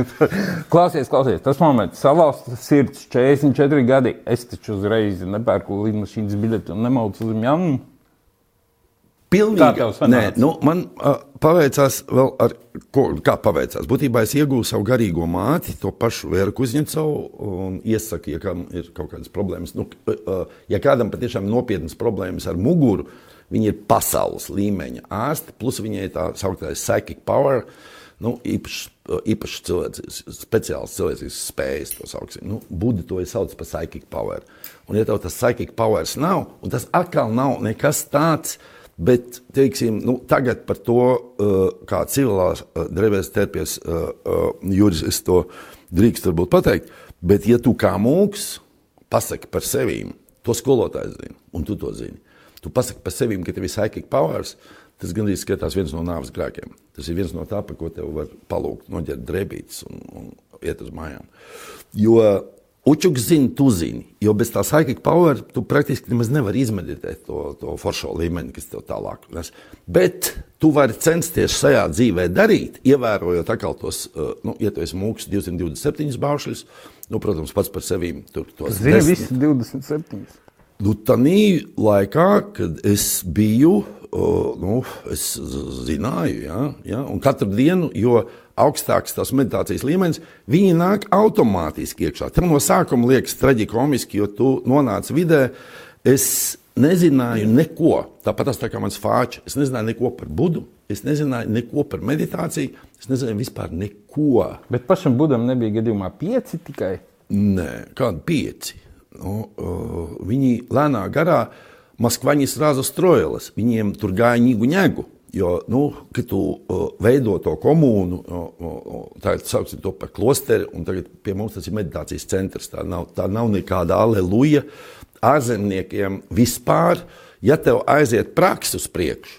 [laughs] klausies, klausies, tas moments, salauzta sirds, 44 gadi. Es taču uzreiz nepērku lidmašīnas biļeti un nemaucu uz Mjanmu. Pilnīgi. Nē, nu, man uh, paveicās vēl ar, ko, kā paveicās. Būtībā es iegūstu savu garīgo māti, to pašu Vēru Kuzņecovu, un iesaku, ja kādam ir kaut kādas problēmas. Nu, uh, ja kādam patiešām nopietnas problēmas ar muguru, viņi ir pasaules līmeņa ārsti, plus viņai tā sauktais psychic power, nu, īpašs īpašs cilvēks, speciāls cilvēks spējas to saukt. Nu, Buda to sauc par psychic power. Un, ja tev tas psychic powers nav, un tas atkal nav nekas tāds, Bet teiksim, nu, tagad par to, uh, kā civilās drēbēs terpies uh, Juris, es to drīkst varbūt pateikt. Bet, ja tu kā mūks pasaki par sevi, to skolotājs zina, un tu to zini. Tu pasaki par sevi, ka tev ir psychic powers, tas gandrīz skatās viens no nāves grēkiem. Tas ir viens no tā, par ko tev var palūgt, noģert drēbītes un, un iet uz mājām. Jo Učuks zina, tu zini, jo bez tā psychic power tu praktiski nemaz nevari izmeditēt to, to foršo līmeni, kas tev tālāk nes. Bet tu vari censties šajā dzīvē darīt, ievērojot atkal tos, uh, nu, ja tu esi mūks 227 baušļus, nu, protams, pats par sevi tur tos Zini, visi 27. Nu, Tanī laikā, kad es biju, nu, es zināju, ja, ja, un katru dienu, jo augstāks tas meditācijas līmenis, viņi nāk automātiski iekšā. Tam no sākuma liekas traģiski, jo tu nonāc vidē. Es nezināju neko. Tāpat tas tā kā mans fāčs. Es nezināju neko par budu, es nezināju neko par meditāciju, es nezināju vispār neko. Bet pašam budam nebija gadījumā pieci tikai. Nē, kādi pieci. Nu, uh, viņi lēnā garā, Maskvaņas rāza strojelas, viņiem tur gāja ņēgu ņēgu. Jo, nu, kad tu uh, veido to komūnu, uh, uh, tagad saucam to par klosteri, un tagad pie mums tas ir meditācijas centrs. Tā nav, tā nav nekāda aleluja ārzemniekiem vispār. Ja tev aiziet praksa uz priekšu,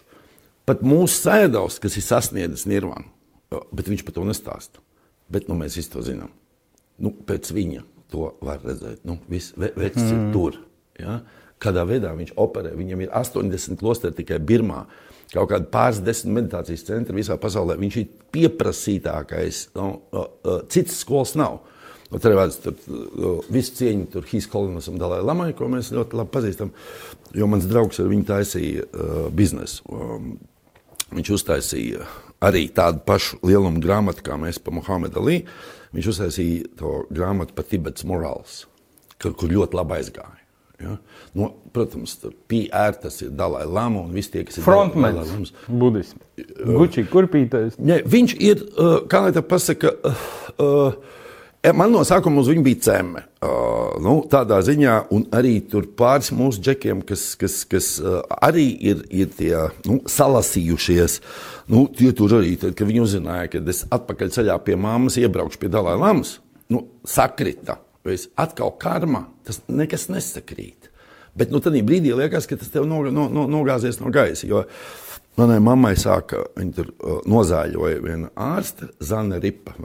pat mūsu sēdavs, kas ir sasniedzis nirvānu, bet viņš par to nestāsta. Bet nu, mēs visi to zinām. Nu, pēc viņa to var redzēt. Nu, Viss ve, vecs mm. ir tur. Ja? Kādā veidā viņš operē? Viņam ir 80 klosteri tikai Birmā. Kaut kādi pāris desmit meditācijas centri visā pasaulē. Viņš ir pieprasītākais. Nu, citas skolas nav. Nu, tur ir visu cieņu tur Hīs Kolinas un Dalai Lamai, ko mēs ļoti labi pazīstam, jo mans draugs ar viņu taisīja uh, biznesu. Um, viņš uztaisīja arī tādu pašu lielumu grāmatu, kā mēs par Muhamedu Ali. Viņš uztaisīja to grāmatu par Tibetas morāls, kur, ļoti labi aizgāja. Ja? Nu, protams, PR tas ir Dalai Lama un visi tie, kas ir Frontmens, budismu. Gucci kurpītājs. Ne, viņš ir, uh, kā lai tā pasaka, uh, uh, man no sākuma uz viņu bija ceme. Uh, nu, tādā ziņā, un arī tur pāris mūsu džekiem, kas, kas, kas uh, arī ir, ir tie nu, salasījušies. Nu, tie tur arī, tad, kad viņi uzzināja, ka es atpakaļ ceļā pie mammas iebraukšu pie Dalai Lamas, nu, sakrita vai atkal karma, tas nekas nesakrīt. Bet nu, tad brīdī liekas, ka tas tev no, no, no, nogāzies no gaisa. Jo manai mammai sāka, viņa tur uh, nozāļoja viena ārste, Zana Ripa.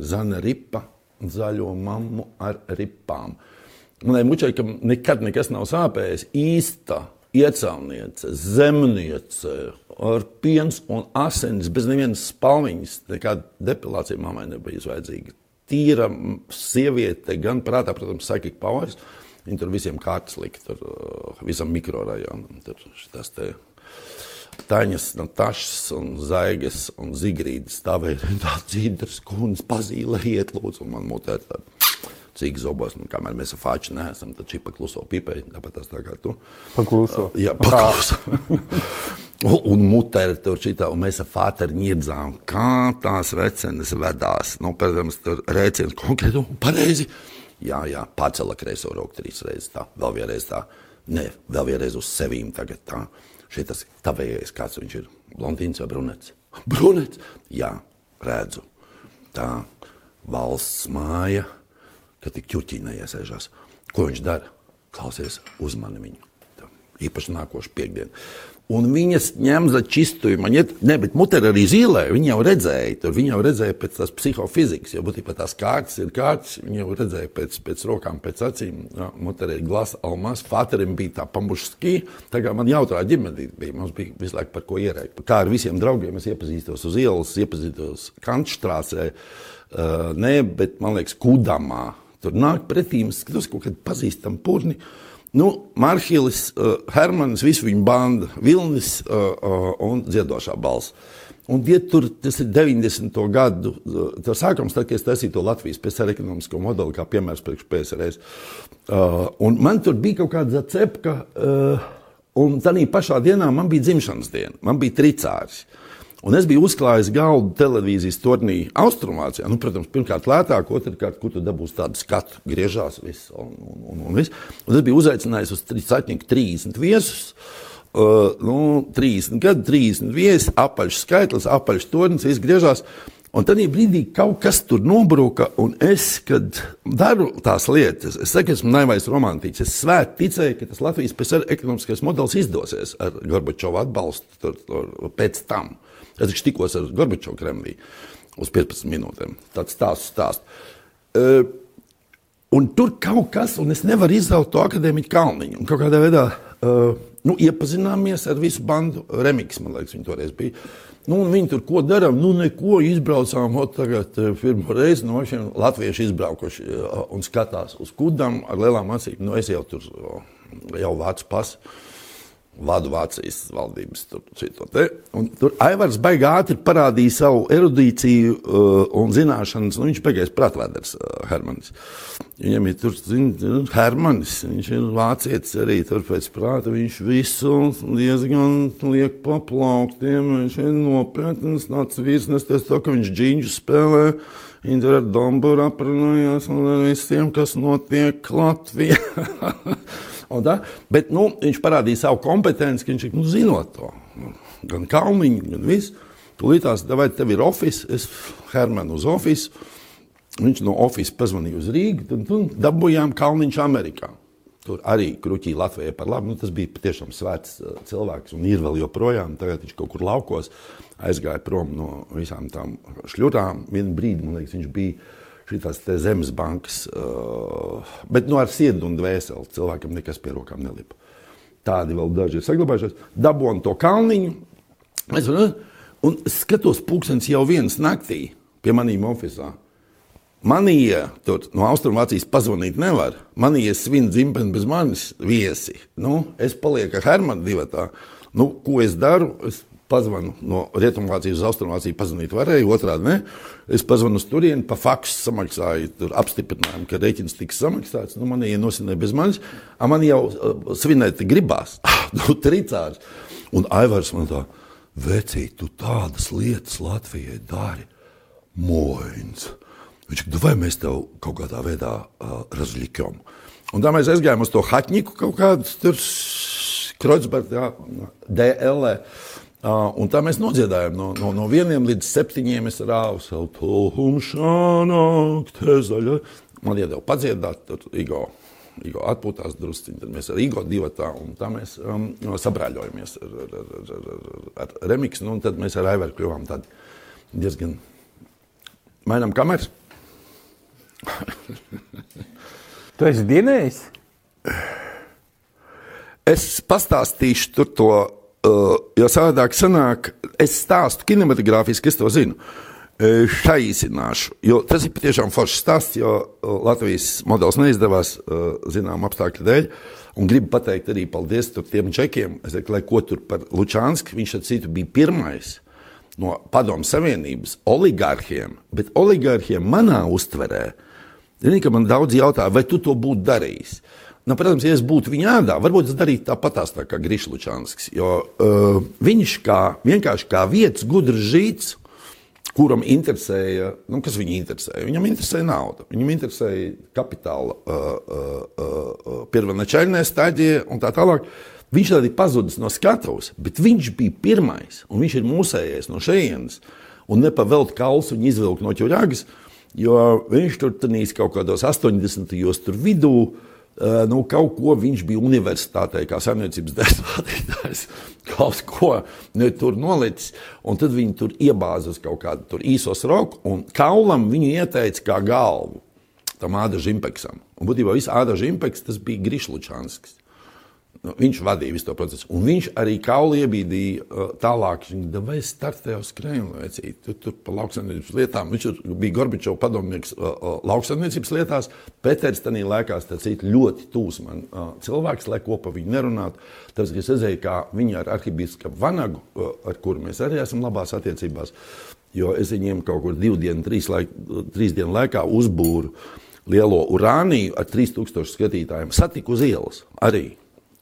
Zana Ripa zaļo mammu ar ripām. Manai mučai, ka nekad nekas nav sāpējis, īsta iecālniece, zemniece, ar piens un asins, bez nevienas spalviņas, nekāda depilācija mammai nebija vajadzīga tīra sieviete, gan prātā, protams, psychic powers. Viņa tur visiem kārtas lika, tur uh, visam mikrorajonam. Tur tas te Taņas, Natašas un Zaigas un Zigrīdas stāvēja tāds dzīves kundze, pazīle iet lūdzu, un man mutē tāda. Cik zobos, nu, kamēr mēs ar fāču neesam, tad šī pakluso pipēja, tāpat tas tā kā tu. Pakluso. Uh, jā, pakluso. [laughs] Un mutē tur šitā, un mēs ar Fāteru ņirdzām, kā tās recenes vedās. Nu, protams, tur rēciens konkrēti pareizi. Jā, jā, pacela kreiso roku trīs reizes tā, vēl vienreiz tā. Nē, vēl vienreiz uz sevīm tagad tā. Šitas tavējais, kāds viņš ir, blondīns vai brunets? Brunets? Jā, redzu. Tā valsts māja, ka tik ķurķī neiesēžās. Ko viņš dara? Klausies, uzmani viņu. Tā, īpaši nākošu piekdienu. Un viņas ņem za čistuju. Man iet, ne, bet mutē arī zīlē. Viņa jau redzēja, tur viņa jau redzēja pēc tās psihofizikas, jo būtībā tās kārtas ir kārtas. Viņa jau redzēja pēc, pēc rokām, pēc acīm. Mutē ir glasa almas, fāterim bija tā pamušski. Tā kā man jautrā ģimene bija, mums bija visu laiku par ko ierēkt. Kā ar visiem draugiem es iepazīstos uz ielas, iepazīstos Kantštrāsē. Uh, nē, bet man liekas, kudamā. Tur nāk pretī, skatos kaut kādu pazīstamu purni. Nu, Marhilis, uh, Hermans, visu viņa banda, Vilnis uh, uh, un dziedošā balss. Un, ja tur tas ir 90. gadu uh, sākums, tad, kad es taisīju to Latvijas PSR ekonomisko modeli, kā piemērs priekš PSRS. Uh, un man tur bija kaut kāda cepka, uh, un tā pašā dienā man bija dzimšanas diena, man bija tricārs. Un es biju uzklājis galdu televīzijas turnī Austrumvācijā. Nu, protams, pirmkārt, lētāk, otrkārt, kur tu dabūsi tādu skatu, griežās viss. Un, un, un, un, viss. un es biju uzaicinājis uz Satņiku 30 viesus. Uh, Uh, nu, 30 gadi, 30 viesi, apaļš skaitlis, apaļš tornis, viss griežās. Un tad brīdī kaut kas tur nobruka, un es, kad daru tās lietas, es saku, esmu naivais romantiķis. Es svēti ticēju, ka tas Latvijas ekonomiskais modelis izdosies ar Gorbačovu atbalstu tur, tur, pēc tam. Es tikos ar Gorbačovu Kremlī uz 15 minūtēm. Tāds stāsts stāst. Uh, un tur kaut kas, un es nevaru izraut to akadēmiķu kalniņu. Un kaut kādā veidā uh, Nu, iepazināmies ar visu bandu. Remiks, man liekas, viņi toreiz bija. Nu, viņi tur ko darām? Nu, neko izbraucām. Ot, tagad eh, pirmo reizi no šiem latviešu izbraukuši eh, un skatās uz kudām ar lielām acīm. Nu, es jau tur jau vācu pasu vadu Vācijas valdības tur. Tur Aivars baigi ātri parādīja savu erudīciju uh, un zināšanas. Nu, viņš beigās prātvēders uh, Hermanis. Viņam ir tur, zin, Hermanis, viņš ir vācietis arī tur pēc prāta. Viņš visu diezgan liek pa plauktiem. Viņš ir nopietns, nāc virsnesties to, ka viņš džīņu spēlē. Viņi ar Domburu aprunājās un ar visiem, kas notiek Latvijā. [laughs] Tā, bet nu, viņš parādīja savu kompetenci, ka viņš nu, zinot to. Gan kalniņu, gan visu. Tūlīt tās, vai tev ir oficiāls, es Hermanu uz oficiālu. Viņš no oficiāla pazvanīja uz Rīgu, tad nu, dabūjām kalniņš Amerikā. Tur arī kruķī Latvijai par labu. Nu, tas bija patiešām svēts uh, cilvēks un ir vēl joprojām. Tagad viņš kaut kur laukos aizgāja prom no visām tām šļurām. Vienu brīdi, man liekas, viņš bija šīs zemes bankas, bet nu, ar sirdi un dvēseli cilvēkam nekas pie rokām nelipa. Tādi vēl daži ir saglabājušies. Dabūjām to kalniņu. Es un skatos, pūkstens jau viens naktī pie maniem oficiāliem. Manija tur no Austrumvācijas pazvanīt nevar. Manija svin dzimteni bez manis viesi. Nu, es palieku ar Hermanu divatā. Nu, ko es daru? Es pazvanu no Rietumvācijas uz Austrumvāciju, pazvanīt varēju, otrādi ne. Es pazvanu uz turieni, pa faksu samaksāju, tur apstiprinājumu, ka rēķins tiks samaksāts. Nu, man ienosināja bez manis, a man jau uh, svinēt gribās, [laughs] nu, tricārs. Un Aivars man tā, vecīt, tu tādas lietas Latvijai dari, moins. Viņš teica, vai mēs tev kaut kādā veidā uh, razlikjam. Un tā mēs aizgājām uz to hatņiku kaut kādu tur Kreuzberga DL. Un tā mēs nodziedājām no, no, no vieniem līdz septiņiem. Es rāvu savu tumšānu, zaļa. Man iedeva padziedāt, tur Igo, Igo atpūtās drusciņi. Tad mēs ar Igo divatā, un tā mēs um, sabrāļojamies ar, ar, ar, ar, ar remiksu. Nu, un tad mēs ar Aivaru kļuvām tādi diezgan mainām kameras. [laughs] tu esi dienējis? Es pastāstīšu to jo savādāk sanāk, es stāstu kinematogrāfiski, es to zinu. Uh, saīsināšu, jo tas ir patiešām foršs stāsts, jo uh, Latvijas modelis neizdevās zinām apstākļu dēļ. Un gribu pateikt arī paldies tiem čekiem, teiktu, lai ko tur par Lučānsku. Viņš citu bija pirmais no Padomu Savienības oligarhiem, bet oligarhiem manā uztverē. Zini, ka man daudz jautā, vai tu to būtu darījis? Nu, protams, ja es būtu viņa ādā, varbūt es darītu tāpatās tā kā Grišlučānskis. Jo uh, viņš kā, vienkārši kā vietas gudrs žīts, kuram interesēja, nu, kas viņu interesēja? Viņam interesēja nauda, viņam interesēja kapitāla uh, uh, uh, pirmanačaļnē stadija un tā tālāk. Viņš tad ir pazudis no skatuves, bet viņš bija pirmais, un viņš ir mūsējais no šejienes, un nepavelt kausu un izvilkt no ķurāgas, jo viņš tur tenīs kaut kādos 80. gados tur vidū, uh, nu, kaut ko viņš bija universitātē, kā saimniecības dēļas, [laughs] kaut ko ne, tur nolicis. Un tad viņi tur iebāza uz kaut kādu īsos roku, un kaulam viņu ieteica kā galvu tam ādažu impeksam. Un būtībā viss ādažu impeks tas bija Grišlučānskis. Nu, viņš vadīja visu to procesu. Un viņš arī kauli iebīdīja uh, tālāk. Viņš teica, vai startēju uz Kremlu, vecīt, tu tur pa lauksaimniecības lietām. Viņš bija Gorbačovs padomnieks uh, uh, lauksaimniecības lietās. Peters tajā laikā cīt, ļoti tūs man cilvēks, lai ko pa viņu nerunātu. Tāpēc, ka es redzēju, kā viņa ar arhibīskapu Vanagu, ar kuru mēs arī esam labās attiecībās, jo es viņiem kaut kur divu dienu, trīs, laik, trīs dienu laikā uzbūru lielo urāniju ar 3000 skatītājiem. Satiku uz ielas arī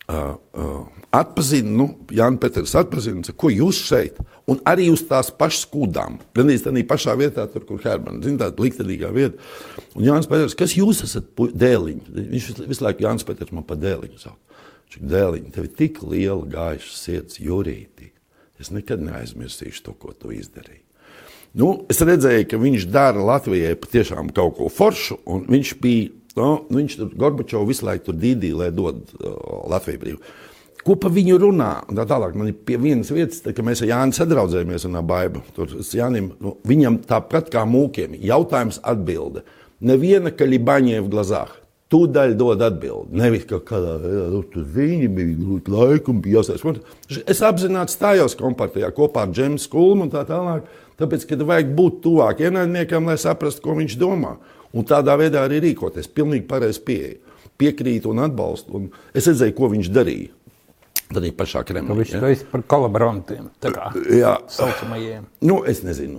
uh, uh, atpazina, nu, Jānis Peters atpazina, ko jūs šeit, un arī uz tās pašas kūdām, gan arī pašā vietā, tur, kur Hermana, zina, tāda liktenīgā vieta. Un Jānis Peters, kas jūs esat dēliņi? Viņš visu laiku Jānis Peters man pa dēliņu sauc. Viņš dēliņi, tev ir tik liela gaiša sirds, jūrītī. Es nekad neaizmirsīšu to, ko tu izdarīji. Nu, es redzēju, ka viņš dara Latvijai patiešām kaut ko foršu, un viņš bija Nu, viņš tur Gorbačovu visu laiku dīdīja, lai dod uh, Latviju brīvu. Ko pa viņu runā? Tā tālāk man ir pie vienas vietas, tā, kad mēs ar Jānu sadraudzējāmies un Baibu. Tur Jānim, nu, viņam tāpat kā mūkiem, jautājums atbilde. Neviena kalibaņa v glazāk. Tūdaļ dod atbildi. Nevis kaut kādā nu, viņi bija grūti laiki un bija jāsaka. Es apzināti stājos kompartijā kopā ar Džemu Skulmu un tā tālāk, tāpēc, ka vajag būt tuvāk ienaidniekam, lai saprastu, ko viņš domā. Un tādā veidā arī rīkoties. Pilnīgi pareizi pieeja. Piekrītu un atbalstu. Un es redzēju, ko viņš darīja. Tad ir pašā Kremlī. Viņš ja? ir par kolaborantiem. Tā [clears throat] jā, saucamajiem. Nu, es nezinu,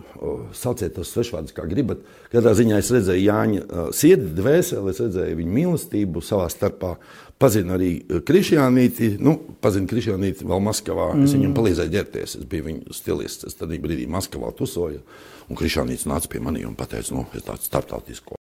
sauciet tos svešvārdus, kā gribat. Katrā ziņā es redzēju Jāņa sirdi, dvēseli, es redzēju viņa mīlestību savā starpā. Pazinu arī Krišjānīti, nu, pazinu Krišjānīti vēl Maskavā. Mm. Es viņam palīdzēju ģērbties, es biju viņa stilists. Es tad brīdī Maskavā tusoju. Un Krišjānīts nāca pie maniem un teica, nu, es tāds starptautisks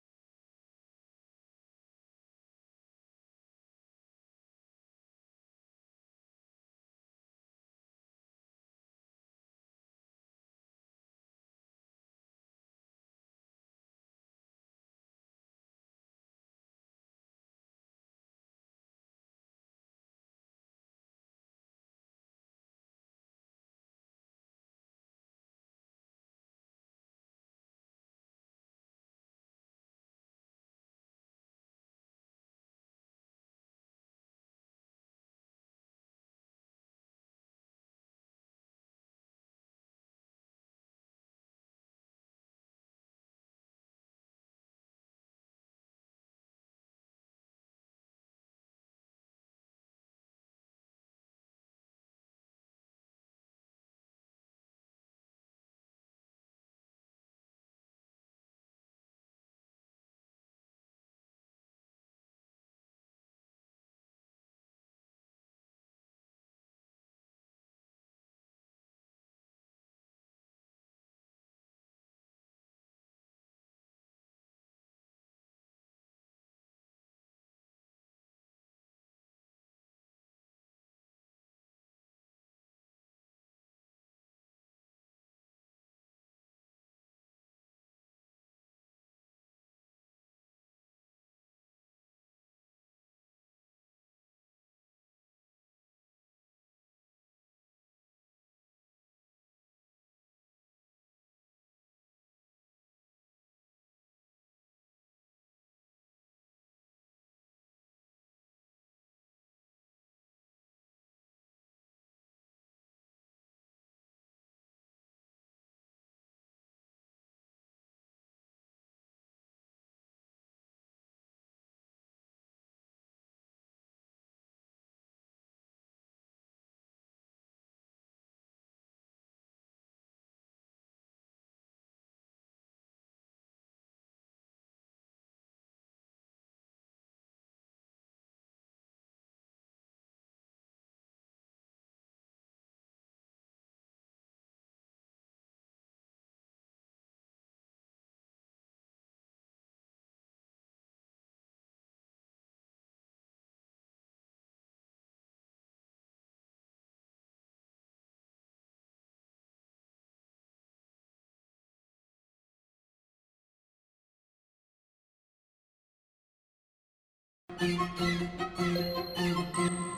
Thank you.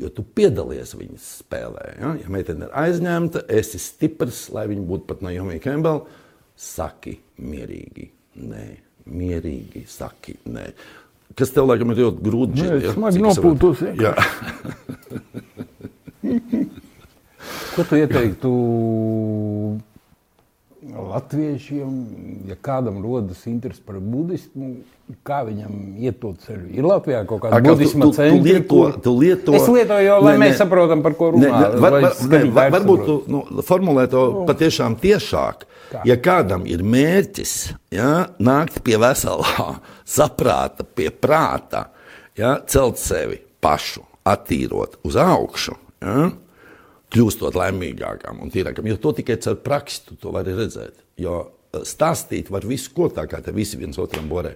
Jo tu piedalies viņas spēlē. Ja, ja meitene ir aizņemta, esi stiprs, lai viņa būtu pat Naomi Campbell, saki mierīgi. Nē, mierīgi saki nē. Kas tev laikam ir ļoti grūti? Cik es saprotu? nopūtos, Jā. [laughs] Ko tu ieteiktu latviešiem, ja kādam rodas interesi par budismu, kā viņam iet to ceļu? Ir Latvijā kaut kāda tu- budisma tu- tu centra, lieto- kur- tu lieto- Es lietoju jau, lai Nē, mēs saprotam, par ko Ne, runā. ne, var, var, ne, var, varbūt tu nu, formulē to patiešām tiešāk. Kā? Ja kādam ir mērķis ja, nākt pie veselā, [laughs] saprāta, pie prāta, ja, celt sevi pašu, attīrot uz augšu, ja, kļūstot laimīgākam un tīrākam, jo to tikai caur praksi tu to vari redzēt. Jo eh, stāstīt var visu, ko tā kā te visi viens otram borē.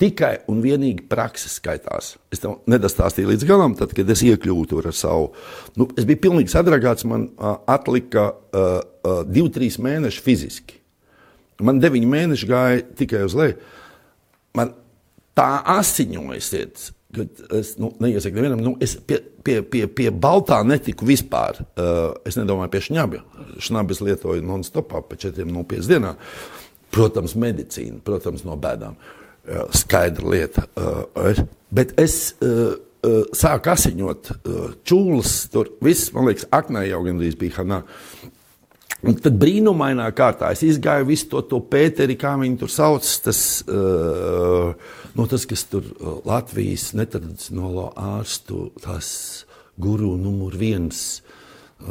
Tikai un vienīgi prakses skaitās. Es tev nedastāstīju līdz galam, tad, kad es iekļuvu tur ar savu. Nu, es biju pilnīgi sadragāts, man uh, atlika uh, uh, divi, trīs mēneši fiziski. Man deviņi mēneši gāja tikai uz leju. Man tā asiņojusiet, ka es nu, neiesaku nevienam, nu, es pie, pie, pie, pie baltā netiku vispār. Uh, es nedomāju pie šņabja. Šņabjas lietoju non-stopā pa 4,5 dienā. Protams, medicīna, protams, no bēdām. Uh, skaidra lieta. Uh, bet es uh, uh, sāku asiņot uh, čūlas, tur viss, man liekas, aknē jau gandrīz bija hanā. Un tad brīnumainā kārtā es izgāju visu to, to Pēteri, kā viņi tur sauc, tas, uh, nu, tas kas tur uh, Latvijas netradicionālo ārstu, tas guru numur viens uh,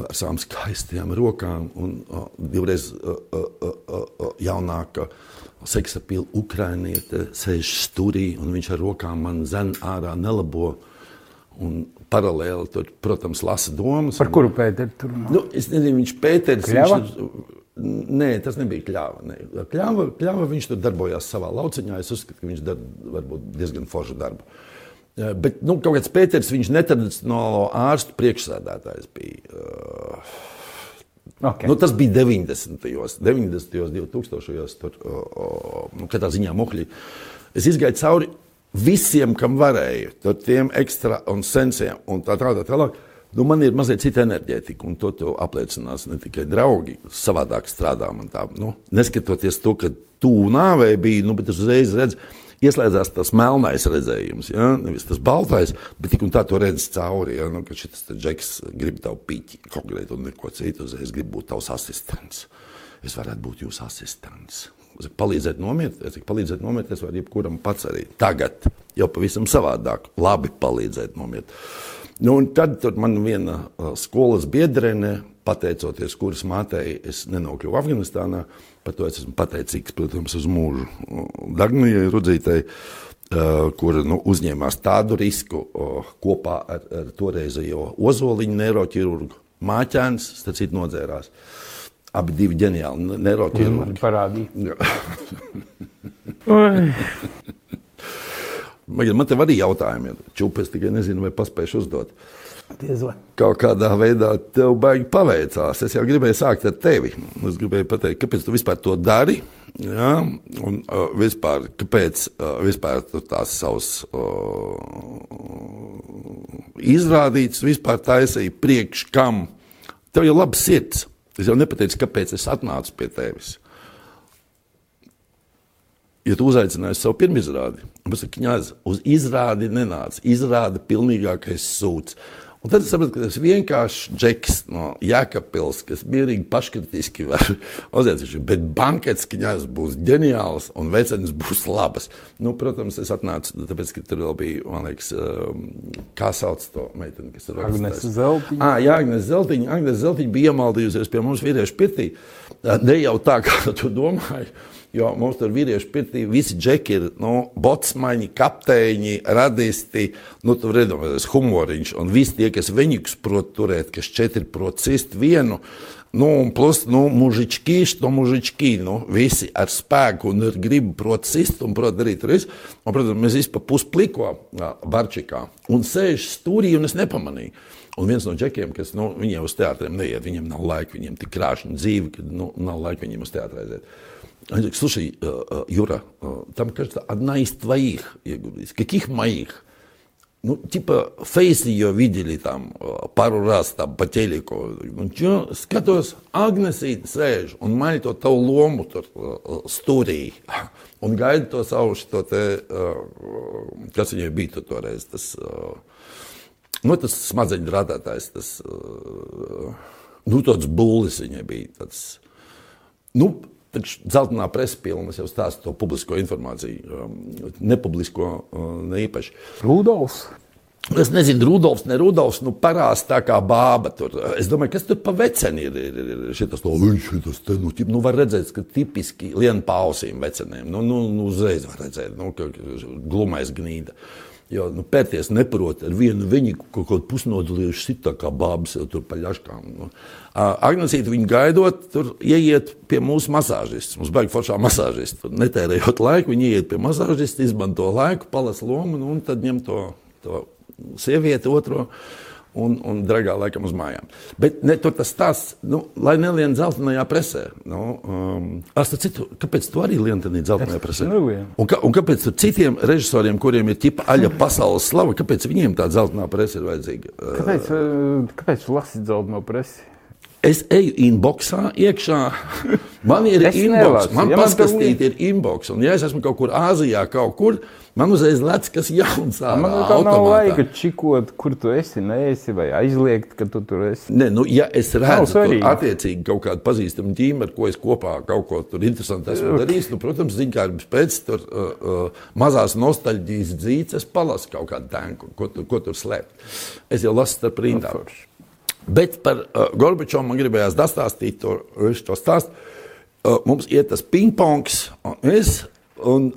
ar savām skaistajām rokām un uh, divreiz uh, uh, uh, uh, jaunāka seksapīla ukrainiete sēž stūrī un viņš ar rokām man zen ārā nelabo. Un paralēli tur, protams, lasa domas. Par kuru pēteri tur runā? Nu, es nezinu, viņš Pēters. Kļava? Viņš, tur- nē, tas nebija kļāva. Nē. Kļāva, kļāva viņš tur darbojās savā lauciņā. Es uzskatu, ka viņš dara varbūt diezgan foršu darbu. Eh, Bet nu, kaut kāds Pēters, viņš netradicionālo ārstu priekšsēdētājs bija. Uh, Okay. Nu, tas bija 90. gados, 90. un 2000. gados. Katrā ziņā muhļi. Es izgāju cauri visiem, kam varēju, tur tiem ekstra un sensiem un tā tālāk. Tā, tālāk. Nu, man ir mazliet cita enerģētika, un to, apliecinās ne tikai draugi. Savādāk strādā man tā. Nu, neskatoties to, ka tuvu nāvei bija, nu, bet es uzreiz redzu, ieslēdzās tas melnais redzējums, ja? nevis tas baltais, bet tik un tā to redz cauri. Ja? Nu, ka šis džeks grib tavu pīķi konkrēti un neko citu. Es gribu būt tavs asistents. Es varētu būt jūsu asistents. Palīdzēt nomirt, es varu palīdzēt nomirt, es varu jebkuram pats arī tagad, jau pavisam savādāk, labi palīdzēt nomirt. Nu, tad tur man viena uh, skolas biedrene, pateicoties kuras mātei, es nenokļuvu Afganistānā. Par to es esmu pateicīgs, protams, uz mūžu uh, Dagnijai Rudzītei, uh, kur nu, uzņēmās tādu risku uh, kopā ar, ar toreizējo ozoliņu neiroķirurgu. Māķēns, starp citu, nodzērās. Abi divi ģeniāli neiroķirurgi. Parādīja. [laughs] Man, man te arī jautājumi ir. Čupes tikai nezinu, vai paspēšu uzdot. Diez vai. Kaut kādā veidā tev baigi paveicās. Es jau gribēju sākt ar tevi. Es gribēju pateikt, kāpēc tu vispār to dari. Ja? Un uh, vispār, kāpēc uh, vispār tu tās savas uh, izrādītas vispār taisīja priekš kam. Tev jau labs sirds. Es jau nepateicu, kāpēc es atnācu pie tevis. Ja tu uzaicināji savu pirmizrādi, tad saku, uz izrādi nenāca. Izrāda pilnīgākais sūds. Un tad es sapratu, ka tas vienkārši džeks no Jēkabpils, kas mierīgi paškritiski var [laughs] uzzīmēt, bet bankets kņazs būs ģeniāls un vecenis būs labas. Nu, protams, es atnācu, tāpēc, ka tur vēl bija, man liekas, um, kā sauc to meiteni, kas ir Agnese Zeltiņa. Ah, jā, Agnēs Zeltiņa. Agnēs Zeltiņa bija iemaldījusies pie mums vīriešu pirtī. Ne jau tā, kā tu domāji. Jo mums tur vīriešu pirtī visi džeki ir nu, botsmaņi, kapteiņi, radisti, nu, tur redzams, humoriņš. Un visi tie, kas viņus prot turēt, kas četri prot cist vienu, nu, un plus, nu, mužičkīši, no mužičkī, nu, visi ar spēku un ar gribu prot cist un prot darīt visu. Un, protams, mēs visi pa puspliko barčikā un sēž stūrī un es nepamanīju. Un viens no džekiem, kas nu, viņiem uz teātriem neiet, viņiem nav laika, viņiem tik krāšņa dzīve, ka nu, nav laika viņiem uz teātriem aiziet. Он говорит, слушай, э, э, Юра, э, там, кажется, одна из твоих. Я говорю, из каких моих? ну, типа, Фейси ее видели там пару раз там по телеку. Nu, čo, skatos, Agnesīte sēž un maļ to tavu lomu tur stūrī. Un gaida to savu šo te, kas viņai bija tur toreiz, tas, nu, tas smadzeņu rādātājs, tas, nu, tāds būlis viņai bija, tāds, nu, Taču zeltainā presa pilnas jau stāsta to publisko informāciju, nepublisko ne īpaši. Rudolfs. Es nezinu, Rudolfs, ne Rudolfs, nu parās tā kā bāba tur. Es domāju, kas tur pa veceni ir, ir, ir šitas, no viņš, šitas, te, nu, tip, nu var redzēt, ka tipiski lien pausīm veceniem, nu, nu, nu uzreiz var redzēt, nu, ka glumais gnīda. Jo nu, pērties neprot ar vienu viņu kaut kādu pusnodalījuši sit tā kā bābas jau tur pa ļaškām. Nu. Agnesīti viņu gaidot, tur ieiet pie mūsu masāžistas. Mums baigi foršā masāžista. Netērējot laiku, viņi ieiet pie masāžista, izmanto laiku, palasa lomu nu, un tad ņem to, to sievieti otro un, un dragā laikam uz mājām. Bet ne, tur tas stāsts, nu, lai nelien dzeltenajā presē. Nu, um, es citu, kāpēc tu arī lien tādā dzeltenajā presē? Un, ka, un kāpēc citiem režisoriem, kuriem ir tipa aļa pasaules slava, kāpēc viņiem tā dzeltenā presa ir vajadzīga? Kāpēc, uh, kāpēc lasīt dzelteno presi? Es eju inboxā iekšā. [laughs] Man ir Es inbox, nelasu. man Ja paskatīt ir inbox. Un ja es esmu kaut kur Āzijā, kaut kur, man uzreiz lec, kas jauns ārā. Man kā nav laika čikot, kur tu esi, neesi, vai aizliegt, ka tu tur esi. Nē, nu, ja es redzu, ka attiecīgi kaut kādu pazīstamu ģimeni, ar ko es kopā kaut ko tur interesantu esmu darījis, nu, protams, ziņkārības pēc tur uh, uh, mazās nostalģijas dzīves, es palasu kaut kādu tēnku, ko, tu, ko tur slēpt. Es jau lasu starp rindām. Bet par uh, Gorbačovu man gribējās dastāstīt to, to stāst. Uh, mums iet tas pingpongs, un es, un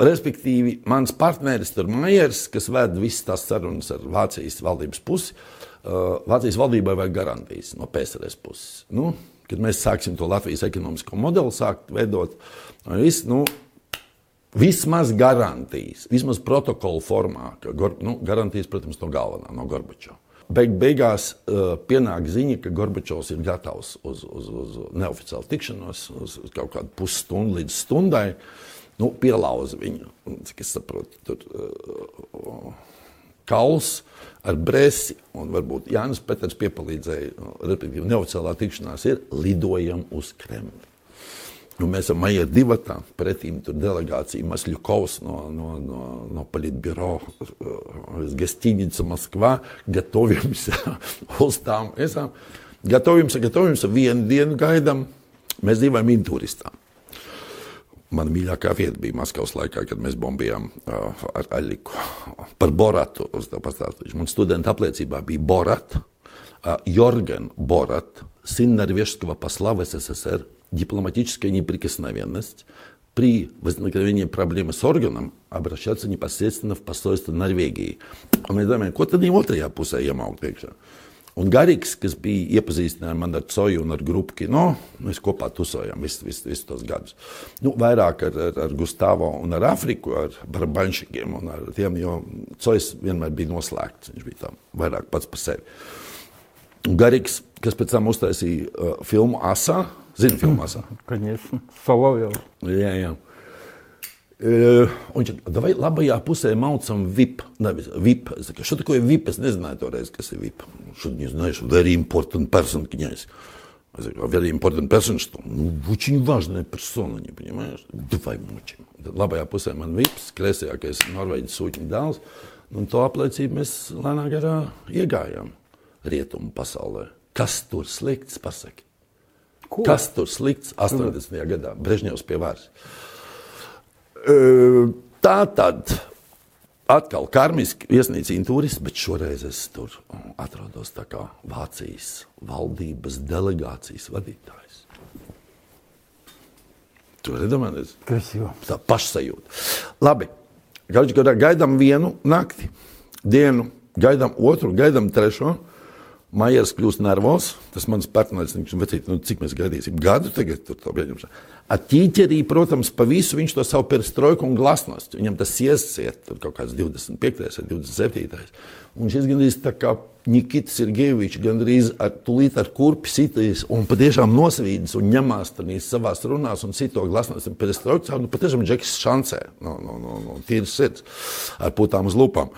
respektīvi mans partneris tur Maiers, kas ved visas tās sarunas ar Vācijas valdības pusi. Uh, Vācijas valdībai vajag garantijas no PSRS puses. Nu, kad mēs sāksim to Latvijas ekonomisko modeli sākt veidot, viss, nu, vismaz garantijas, vismaz protokolu formā, ka nu, garantijas, protams, no galvenā, no Gorbačova. Beig, beigās uh, pienāk ziņa, ka Gorbačovs ir gatavs uz, uz, uz neoficiālu tikšanos, uz, uz kaut kādu pusstundu līdz stundai. Nu, pielauza viņu, cik es saprotu, tur uh, kauls ar brēsi, un varbūt Jānis Peters piepalīdzēja, respektīvi neoficiālā tikšanās ir lidojam uz Kremli. Nu, mēs esam Maija divatā, pretīm tur delegācija Masļukovs no, no, no, no Politbiro, из гостиницы Москва, готовимся uz tām. Esam, gatavimся, gatavimся, vienu dienu gaidām, mēs dzīvojam Inturistā. Mana mīļākā vieta bija Maskavas laikā, kad mēs bombījām uh, ar Aļiku. Par Boratu uz to pastāstīšu. Man studenta apliecībā bija Borat, uh, Jorgen Borat, сын норвежского посла в СССР, дипломатическая неприкосновенность, при возникновении проблемы с органом обращаться непосредственно в посольство Норвегии. Un mēs domājam, ko tad viņam otrajā pusē iemaukt iekšā? Un Garīgs, kas bija iepazīstinājis man ar Coju un ar grupu kino, mēs kopā tusojām visus vis, vis tos gadus. Nu, vairāk ar, ar, ar Gustavo un ar Afriku, ar Barbanšikiem un ar tiem, jo Cojs vienmēr bija noslēgts. Viņš bija tam vairāk pats par sevi. Un Garīgs, kas pēc tam uztaisīja uh, filmu Asā, zina filmu Asā. Конечно. Соловьев. Jā, jā. E, Un viņš teica, vai labajā pusē maucam VIP. Nevis VIP. Es saku, что такое VIP? Es nezināju toreiz, kas ir VIP. Что не знаешь, very important person, князь. Я говорю, very important person, что? Ну, очень важная персона, не понимаешь? Давай мочим. Tad labajā pusē man vips, kreisajākais Norvēģis sūķņu dēls. Un to apliecību mēs lēnā garā iegājām rietumu pasaulē. Kas tur slikts, pasaki? Ko? Kas tur slikts 80. Mm. gadā? Brežņevs pie varas. E, tā tad atkal karmiski iesnīcina turismu, bet šoreiz es tur atrodos kā Vācijas valdības delegācijas vadītājs. Tur iedomājieties, kas ir tā pašsajūta. Labi, gaidām vienu nakti, dienu, gaidām otru, gaidām trešo. Maijers kļūst nervos. Tas mans partneris, viņš vecīt, nu, cik mēs gaidīsim gadu tagad, tur to pieņemšanu. Ar ķīķerī, protams, pa visu viņš to savu perestroiku un glasnost. Viņam tas iesiet, tur kaut kāds 25. vai 27. Un šis gandrīz tā kā Nikitas Irgevičs, gandrīz ar, tūlīt ar kurpi sitīs un patiešām nosvīdis un ņemās tanīs savās runās un cito glasnost un perestroiku. Nu, patiešām Džekis šancē no, no, no, no tīras sirds ar putām uz lupām.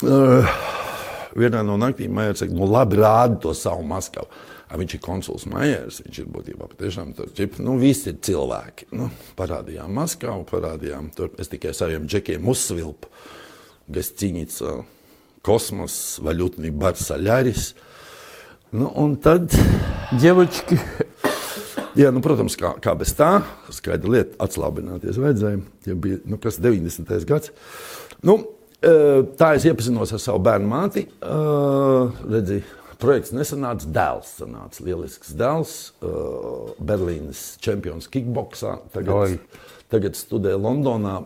Uh, vienā no naktīm Maijers saka, nu labi, rādi to savu Maskavu. A, viņš ir konsuls Maijers, viņš ir būtībā patiešām tur, čip, nu visi ir cilvēki. Nu, parādījām Maskavu, parādījām tur, es tikai saviem džekiem uzsvilpu, gastīnica, kosmos, vaļutni barsaļaris. Nu, un tad... Dievački. Jā, nu, protams, kā, kā bez tā, skaidra lieta, atslābināties vajadzēja, ja bija, nu, kas 90. gads. Nu, tā es iepazinos ar savu bērnu māti. Redzi, projekts nesanāca, dēls sanāca. Lielisks dēls, Berlīnas čempions kickboksā. Tagad, tagad studē Londonā.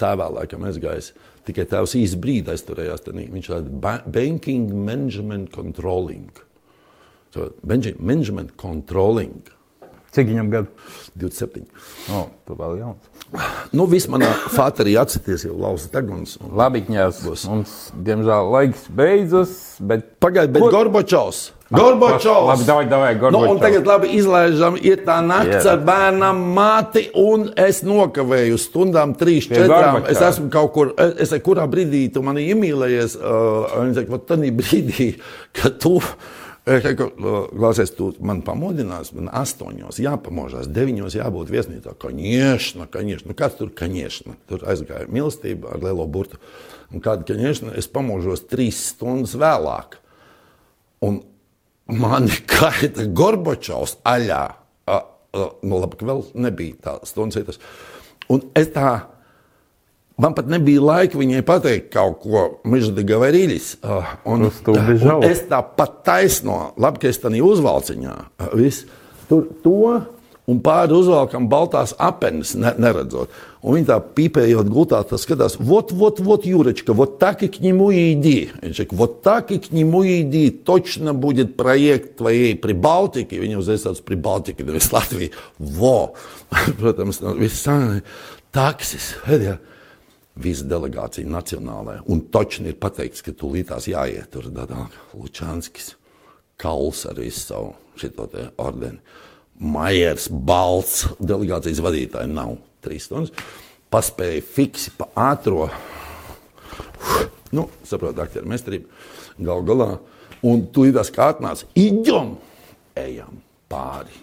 Tēvā laikam aizgājis. Tikai tēvs īsi brīdi aizturējās. Viņš ir banking management controlling. So, management controlling. Cik viņam gadu? 27. O, tu vēl jauns. Nu, viss manā fāterī atceties jau lausa deguns. Un... Labi, ņās. Mums, diemžēl, laiks beidzas, bet... Pagaid, bet Kur... Gorbačovs. Gorbačovs! Labi, davai, davai, Gorbačovs. Nu, un tagad labi izlaižam, ir tā nakts yeah. ar bērnam māti, un es nokavēju stundām trīs, četrām. Es esmu kaut kur, es, es kurā brīdī tu mani iemīlējies, uh, saku, vat tādā brīdī, kad tu... Klausies, tu man pamodinās, man astoņos jāpamožās, deviņos jābūt viesnīcā. Kaņiešana, kaņiešana. Nu, kāds tur kaņiešana? Tur aizgāja mīlestība ar lielo burtu. Un kāda kaņiešana, es pamožos trīs stundas vēlāk. Un mani [laughs] kaita Gorbačovs aļā. Nu, labi, ka vēl nebija tā stundas vietas. Un es tā Man pat nebija laika viņai pateikt kaut ko Mižģīga vai Rīļas. Uh, un, un es tā pat taisno, labi, ka es tādā uzvalciņā uh, visu tur to un pāri uzvalkam baltās apenes, ne, neredzot. Un viņi tā pīpējot gultā, tas skatās, вот, вот, вот, Юрочка, вот так и к нему и иди. Viņš вот так и к нему и иди, точно будет проект твоей Прибалтики. Viņi uzreiz tāds Прибалтики, nevis Latvija. Vo! [laughs] Protams, viss taksis. Ja visa delegācija nacionālajā. Un točni ir pateikts, ka tūlītās jāiet tur tādā Lučanskis, Kauls ar visu savu šito te ordeni. Majers, Balts, delegācijas vadītāji nav trīs stundas. Paspēja fiksi pa ātro, nu, saprot, aktieru mestrību, gal galā. Un tūlītās kā atnāca, idjom, ejam pāri.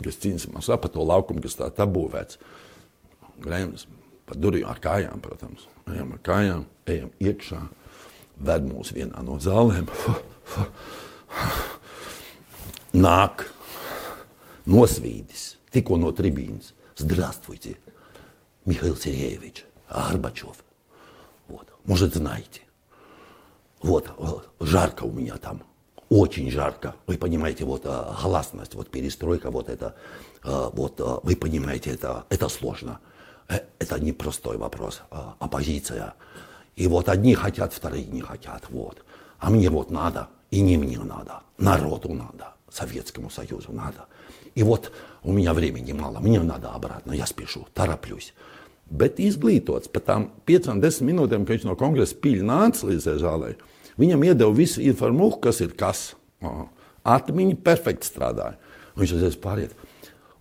Kas cīnīsimies ap to laukumu, kas tā tabūvēts. Grēmas, pa durvīm ar kājām, protams. Ejam ar kājām, ejam iekšā, ved mūs vienā no zālēm. [laughs] Nāk nosvīdis, tikko no tribīnas. Здравствуйте, Михаил Сергеевич Горбачев. Вот, может, знаете. Вот, жарко у меня там, очень жарко. Вы понимаете, вот гласность, вот перестройка, вот это, вот вы понимаете, это, это сложно. Э, это непростой вопрос, а, оппозиция. И вот одни хотят, вторые не хотят. Вот. А мне вот надо, и не мне надо, народу надо, Советскому Союзу надо. И вот у меня времени мало, мне надо обратно, я спешу, taraplюсь. Bet izglītots par tām 5-10 minūtēm, kad viņš no kongresa pīļa nāca līdz zālē, viņam iedeva visu informāciju, kas ir kas. Atmiņa perfekti strādāja. Viņš uzreiz pāriet.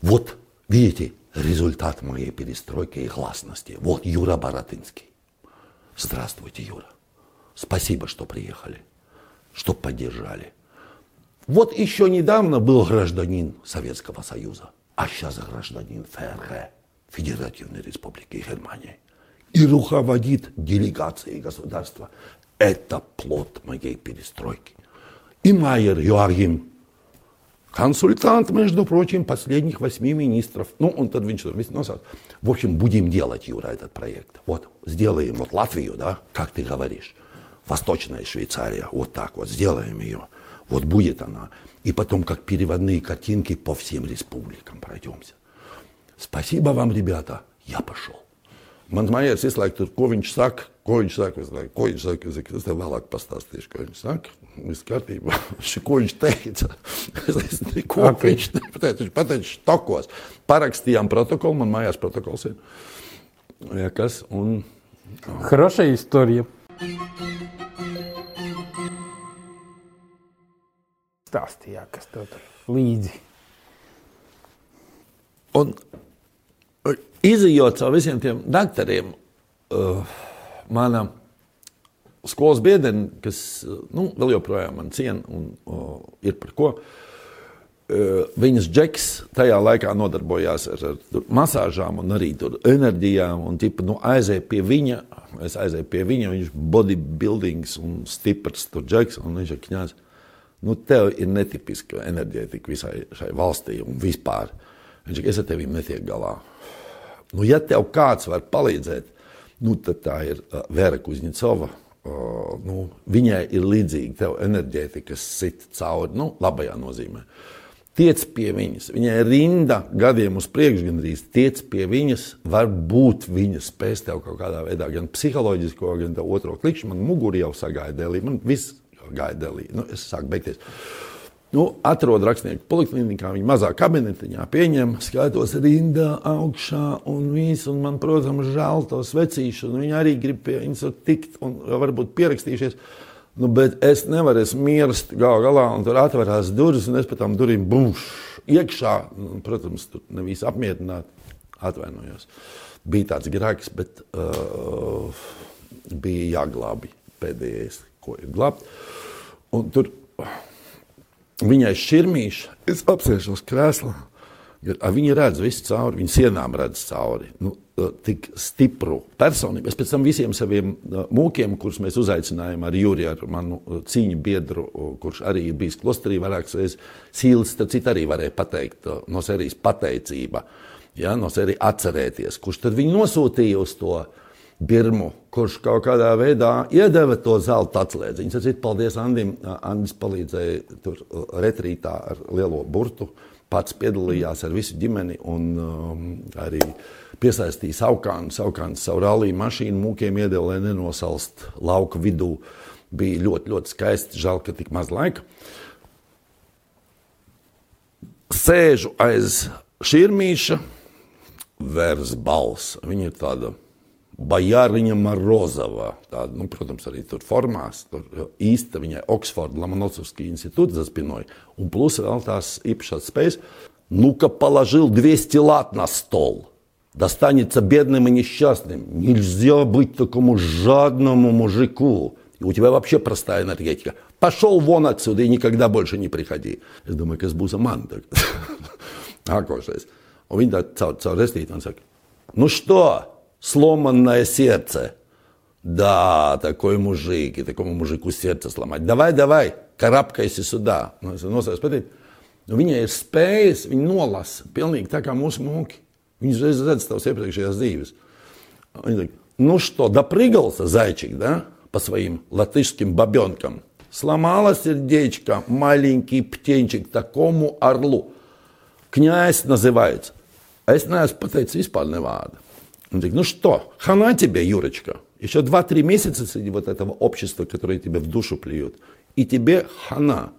Вот, видите, результат моей перестройки и гласности. Вот Юра Баратынский. Здравствуйте, Юра. Спасибо, что приехали, что поддержали. Вот еще недавно был гражданин Советского Союза, а сейчас гражданин ФРГ, Федеративной Республики Германии. И руководит делегацией государства. Это плод моей перестройки. И Майер Йоахим Консультант, между прочим, последних восьми министров. Ну, он tad viņš tur viss nosauc. В общем, будем делать, Юра, этот проект. Вот, сделаем вот Латвию, да, как ты говоришь. Восточная Швейцария, вот так вот, сделаем ее. Вот будет она. И потом, как переводные картинки, по всем республикам пройдемся. Спасибо вам, ребята, я пошел. Mans mājās visu laiku tur, ko viņš saka, ko viņš saka, laiku, ko viņš saka. Es, es tev vēlāk pastāstīšu, ko viņš saka. Viss kārtībā. [laughs] ko viņš teica? [laughs] es nezinu, ko okay. viņš teica. Viņš pateica štokos. Parakstījām protokolu, man mājās protokols ir. Ja kas? Un... Хорошая история. Stāstījā, kas tev tur līdzi. Un izjūt caur visiem tiem doktoriem, uh, mana skolas biedri, kas nu, vēl joprojām man ciena un o, ir par ko. Uh, viņas džeks tajā laikā nodarbojās ar, ar masāžām un arī enerģijām. Un, tipa, nu, aizēja pie viņa, es aizēju pie viņa, viņš ir bodybuildings un stiprs tur džeks. Un viņš ir kņāts. Nu, tev ir netipiska enerģētika visai šai valstī un vispār. Viņš ir, es ar tevi netiek galā. Nu, ja tev kāds var palīdzēt, nu, tad tā ir uh, Vera Kuzņicova. Uh, nu, viņai ir līdzīga tev enerģētika, kas sit cauri, nu, labajā nozīmē. Tiec pie viņas, viņai ir rinda gadiem uz priekšu, gandrīz tiec pie viņas. Varbūt viņa spēs tev kaut kādā veidā, gan psiholoģisko, gan otro klikšķi. Man mugurā jau sagaida dēlī, man viss dēlī. Nu, es sāku beigties. Nu, atrod rakstnieku poliklinikā, viņa mazā kabinetiņā pieņem, skatos rindā augšā un visu, un man, protams, žēl to svecīšu, un viņi arī grib pie viņas tikt un varbūt pierakstījušies. Nu, bet es nevaru mirst gal galā, un tur atverās durvis, un es pa tām durvīm bumšu iekšā. Nu, protams, tur nevis apmierināti, atvainojos. Bija tāds grēks, bet uh, bija jāglābi pēdējais, ko ir glābt. Un tur Viņai šķirmīša, es apsēžos krēslā. Viņa redz visu cauri, viņa sienām redz cauri. Nu, tik stipru personību. Es pēc tam visiem saviem mūkiem, kurus mēs uzaicinājām ar Juriju, ar manu cīņu biedru, kurš arī ir bijis klosterī vairākas reizes, Sīls, tad citi arī varēja pateikt no serijas pateicība, ja, no serijas atcerēties, kurš tad viņu nosūtīja uz to Birmu, kurš kaut kādā veidā iedeva to zelta atslēdziņu. Es teicu, paldies Andim. Andis palīdzēja tur retrītā ar lielo burtu. Pats piedalījās ar visu ģimeni un um, arī piesaistīja saukānu. Saukāns savu rallija mašīnu mūkiem iedeva, lai nenosalst lauka vidū. Bija ļoti, ļoti skaisti. Žēl, ka tik maz laika. Sēžu aiz šķirmīša, vērs balss. Viņa ir tāda Bajāriņa Morozova. Tāda, nu, protams, arī tur formās. Tur īsta viņai Oksforda институт за спиной. Un plus vēl tās īpašās spējas. Ну-ка, положил 200 лат на стол. Достанется бедным и несчастным. Нельзя быть такому жадному мужику. И у тебя вообще простая энергетика. Пошел вон отсюда и никогда больше не приходи. Būs man tagad. Nākošais. Un viņi tā caur, caur restīti man saka, nu что? Сломанное сердце. Да, такой мужик, и такому мужику сердце сломать. Давай, давай, es nosaucu patīt. Nu, viņai ir spējas, viņa nolasa pilnīgi tā kā mūsu mūki. Reiz redz tavas iepriekšējās dzīves. Viņa ну что, допрыгался зайчик, да, по своим латышским бабенкам? Сломало сердечко маленький птенчик такому орлу. Князь называется. А es neesmu pateicis vispār nevārdu. Он говорит, ну что, хана тебе, Юрочка. Еще 2-3 месяца среди вот этого общества, которое тебе в душу плюет. И тебе хана.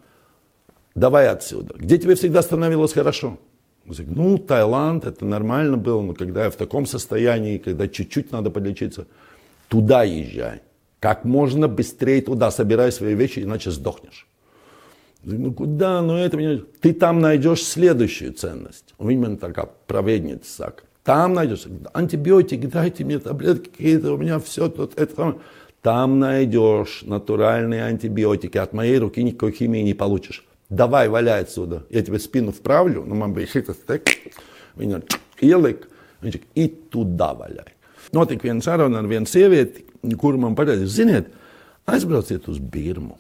Давай отсюда. Где тебе всегда становилось хорошо? Он говорит, ну, Таиланд, это нормально было, но когда я в таком состоянии, когда чуть-чуть надо подлечиться, туда езжай. Как можно быстрее туда собирай свои вещи, иначе сдохнешь. Ну куда? Ну это меня... Ты там найдешь следующую ценность. У меня такая проведница сак. Там найдешь антибиотики, дайте мне таблетки какие-то, у меня все тут. Это, там найдешь натуральные антибиотики. От моей руки никакой химии не получишь. Давай, валяй отсюда. Я тебе спину вправлю, nu man bija šis te, viņa ielika, viņš ir tudā vaļai. Notika viena saruna ar vienu sievieti, kuru man pateica, ziniet, aizbrauciet uz Birmu.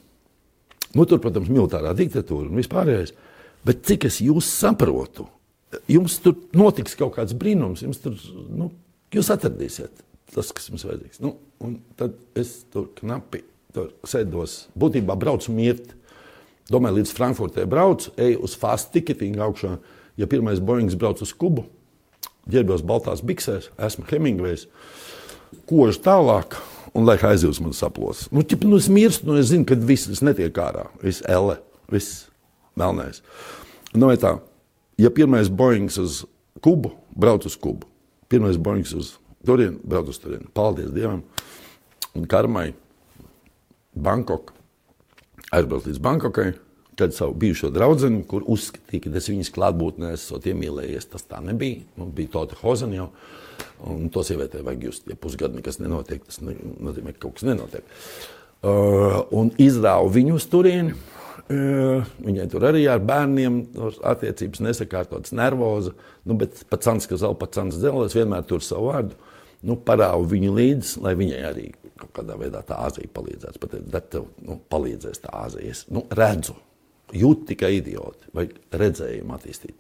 Nu, tur, protams, militārā diktatūra un vispārējais. Bet cik es jūs saprotu, jums tur notiks kaut kāds brīnums, tur, nu, jūs atradīsiet tas, kas jums vajadzīgs. Nu, tad es tur knapi tur sēdos, būtībā braucu mirt. Domāju, līdz Frankfurtē braucu, eju uz fast ticketing augšā. Ja pirmais Boeings brauc uz Kubu, ģērbos baltās biksēs, esmu Hemingvejs, kožu tālāk, un lai aizjūtas man saplos. Nu, ķip, nu, es mirstu, nu, es zinu, ka viss netiek ārā, viss elle, viss melnais. Nu, tā, ja pirmais Boeings uz Kubu, brauc uz Kubu, pirmais Boeings uz turieni, brauc uz turieni. Paldies Dievam! Un karmai Bankok, aizbrauc līdz Bankokai, tad savu bijušo draugu, kur uzskatīja, ka es viņas klātbūtnē esmu iemīlējies. Tas tā nebija. Man bija Tota Hozena jau. Un to sievietē vajag just, ja pusgadu nekas nenotiek, tas nozīmē, ka kaut kas nenotiek. uh, un izrāvu viņu uz turieni. Viņai tur arī ar bērniem attiecības nesakārtotas, nervoza. Nu, bet pats Sants, kas vēl pats Sants Zeles, vienmēr tur savu vārdu. Nu, parāvu viņu līdzi, lai viņai arī kaut kādā veidā tā Āzija palīdzētu. Pat tev nu, palīdzēs tā Āzija. Es nu, redzu, jūtu tikai idioti vai redzējumu attīstīt.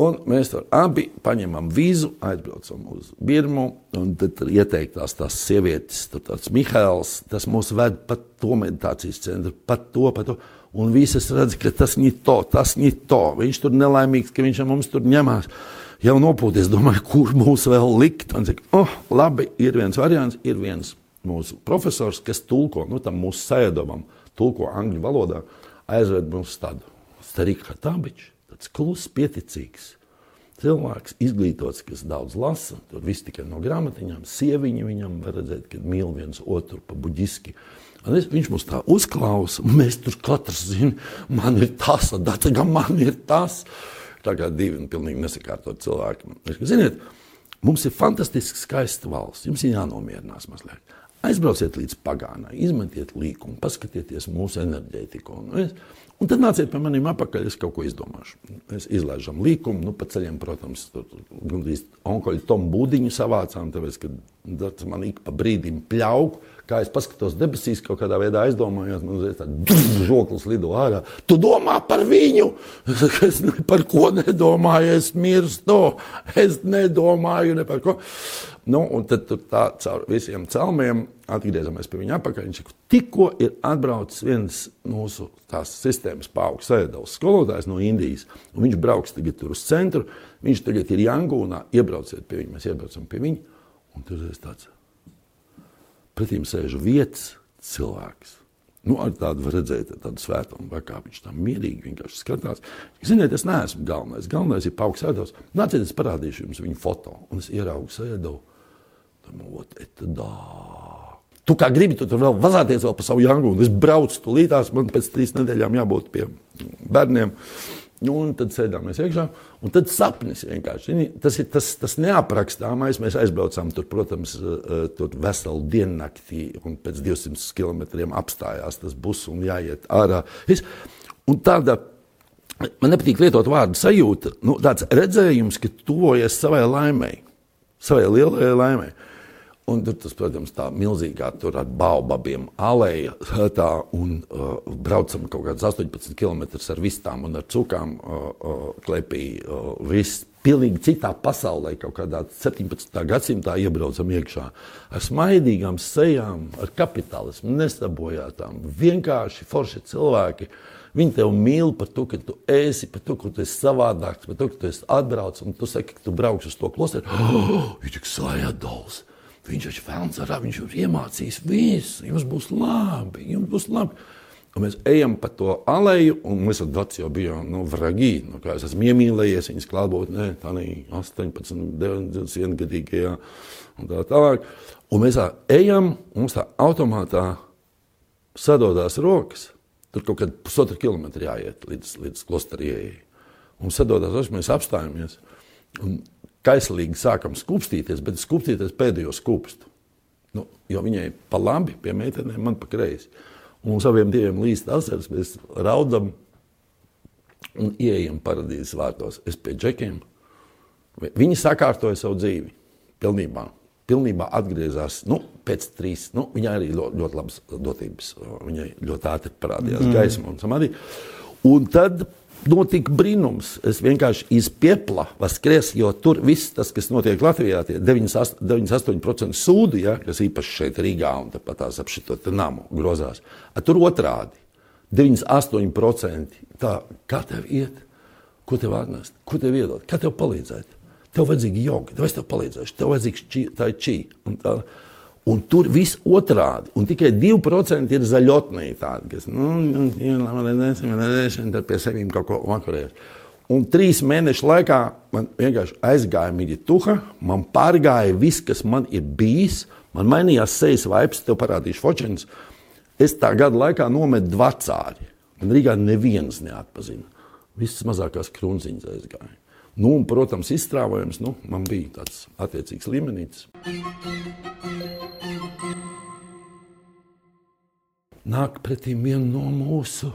Un mēs tur abi paņemam vīzu, aizbraucam uz Birmu. Tad tur ieteiktās tās sievietes, tāds Mihāls, tas mūs ved pat to meditācijas centru, pat to, pat to. Un visas redz, ka tas ir to, tas ir to. Viņš tur nelaimīgs, ka viņš mums tur ņemās. Jau nopūties, domāju, kur mūs vēl likt. Un cik, oh, labi, ir viens variants, ir viens mūsu profesors, kas tulko, nu tam mūsu sēdomam, tulko angļu valodā, aizved mums tādu Starika Tabiču tāds kluss, pieticīgs cilvēks, izglītots, kas daudz lasa. Tur viss tikai no grāmatiņām, sieviņa viņam var redzēt, ka mīl viens otru pa buģiski. Viņš mums tā uzklausa, un mēs tur katrs zinām, man ir tas, un man ir tas. Tā kā divi pilnīgi nesakārtot cilvēki. Ziniet, mums ir fantastiski skaista valsts. Jums ir jānomierinās mazliet. Aizbrauciet līdz pagānai, izmetiet līkumu, paskatieties mūsu enerģētiku. Un, es, Un tad nāciet pie maniem apakaļ, es kaut ko izdomāšu. Mēs izlaižam līkumu, nu, pa ceļiem, protams, tur gandrīz onkoļu tomu būdiņu savācām, tāpēc, ka tas man ik pa brīdim pļauk, kā es paskatos debesīs, kaut kādā veidā aizdomājos, man uzreiz tāds žoklis lido ārā. Tu domā par viņu! Es par ko nedomāju, es mirstu, es nedomāju ne par ko. Nu, un tad tur tā caur visiem celmiem atgriežamies pie viņa apakaļ. Viņš saka, tikko ir atbraucis viens mūsu tās sistēmas paaugs sēdavas skolotājs no Indijas. Viņš brauks tagad tur uz centru, viņš tagad ir Jangūnā, iebrauciet pie viņa, mēs iebraucam pie viņa. Un tur ir tāds Pretīm sēž vietas cilvēks. Nu, ar tādu var redzēt, tādu svētumu, kā viņš tam mierīgi vienkārši skatās. Ziniet, es neesmu galvenais. Galvenais ir pauks sēdos. Nāciet, es parādīšu jums viņa foto. Un es ieraugu sēdu. Tam, ot, et, dā. Tu kā gribi, tu tur vēl vazāties vēl pa savu jangu, un es braucu tulītās, man pēc trīs nedēļām jābūt pie bērniem. Uh, Nu, un tad sēdāmies iekšā, un tad sapnis vienkārši. Tas ir tas, tas neaprakstāmais. Mēs aizbraucām tur, protams, eh, tur veselu diennakti, un pēc 200 km apstājās tas bus un jāiet ārā. Un tāda, man nepatīk lietot vārdu sajūta, nu, tāds redzējums, ka tuvojies savai laimēji, savai lielajai laimēji. Un tur tas, protams, tā milzīgā tur ar baobabiem alēja tā, un uh, braucam kaut kādus 18 km ar vistām un ar cukām uh, uh, klepī. Uh, viss pilnīgi citā pasaulē, kaut kādā 17. gadsimtā iebraucam iekšā ar smaidīgām sejām, ar kapitālismu, nesabojātām, vienkārši forši cilvēki. Viņi tevi mīl par to, ka tu esi, par to, ka tu esi savādāks, par to, ka tu esi atbraucis un tu saki, ka tu brauks uz to klosteru. [gasps] Oh, ir sajādals! Viņš taču ar viņš jums iemācīs visu, jums būs labi, jums būs labi. Un mēs ejam pa to aleju, un mēs ar Dārzu jau bijām nu, vragi. Nu, es esmu iemīlējies viņas klātbūtnē, tā ir 18, 21 gadīgajā un tā tālāk. Un mēs tā ejam, un mums tā automātā sadodās rokas. Tur kaut kādā pusotra kilometra jāiet līdz, līdz klosterijai. Un sadodās rokas, mēs apstājamies. Un kaislīgi sākam skūpstīties, bet skūpstīties pēdējo skūpstu. Nu, jo viņai pa labi, pie meitenēm, man pa kreisi. Un mums abiem diviem līst asaras, mēs raudam un ieejam paradīzes vārtos. Es pie džekiem. Viņi sakārtoja savu dzīvi pilnībā. Pilnībā atgriezās nu, pēc trīs. Nu, viņai arī ļoti, ļoti labas dotības. Viņai ļoti ātri parādījās mm. gaisma un samadī. Un tad notika brīnums. Es vienkārši izpiepla, skries, jo tur viss tas, kas notiek Latvijā, tie 98%, 98% sūdi, ja, kas īpaši šeit Rīgā un tāpat tās ap šito namu grozās. A, tur otrādi. 98% tā, kā tev iet, ko tev atnest, ko tev iedot, kā tev palīdzēt. Tev vajadzīga joga, tev es tev palīdzēšu, tev vajadzīgs čī, tā ir čī. Un tā, Un tur viss otrādi. Un tikai 2% ir zaļotnī tādi, kas nu, nu pie sevis kaut ko vakarēs. Un trīs mēnešu laikā man vienkārši aizgāja mīļa, man pārgāja viss, kas man ir bijis. Man mainījās sejas vibes, tev parādīšu fočens. Es tā gada laikā nometu vecāri. Man Rīgā neviens neatpazina. Visas mazākās krunziņas aizgāja. Nu, un, protams, izstrāvojums nu, man bija tāds attiecīgs līmenis. nāk pretī viena no mūsu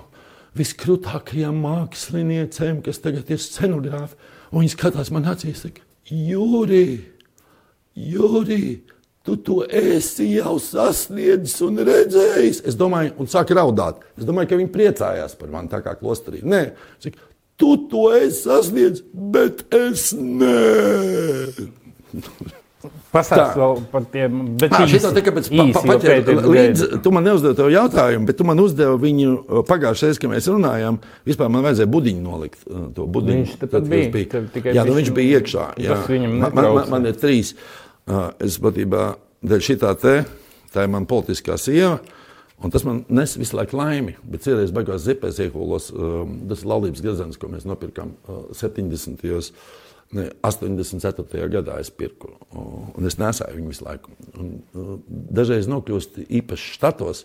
viskrūtākajām māksliniecēm, kas tagad ir scenogrāfi. Un viņi skatās man acīs, saka, Jūri, Jūri, tu to esi jau sasniedzis un redzējis. Es domāju, un sāk raudāt. Es domāju, ka viņi priecājās par mani tā kā klosterī. Nē, saka, tu to esi sasniedzis, bet es nē. Pastāst vēl par tiem, gaida. tu man neuzdevi to jautājumu, bet tu man uzdevi viņu uh, pagājušajā reizē, kad mēs runājām. Vispār man vajadzēja budiņu nolikt. uh, To budiņu. Viņš Tad, kad bija, tev tikai Jā, nu, viņš bija iekšā. Jā. man, man, man, man ir trīs. Uh, Es būtībā dēļ šitā te, tā ir mana politiskā sieva. Un tas man nes visu laiku laimi. Bet citreiz beigās zipēs iekūlos. Um, tas ir laulības grezens, ko mēs nopirkām uh, 70. gados. Ne, 84. gadā es pirku, uh, un es nesāju viņu visu laiku. Un, uh, dažreiz nokļūst īpaši štatos,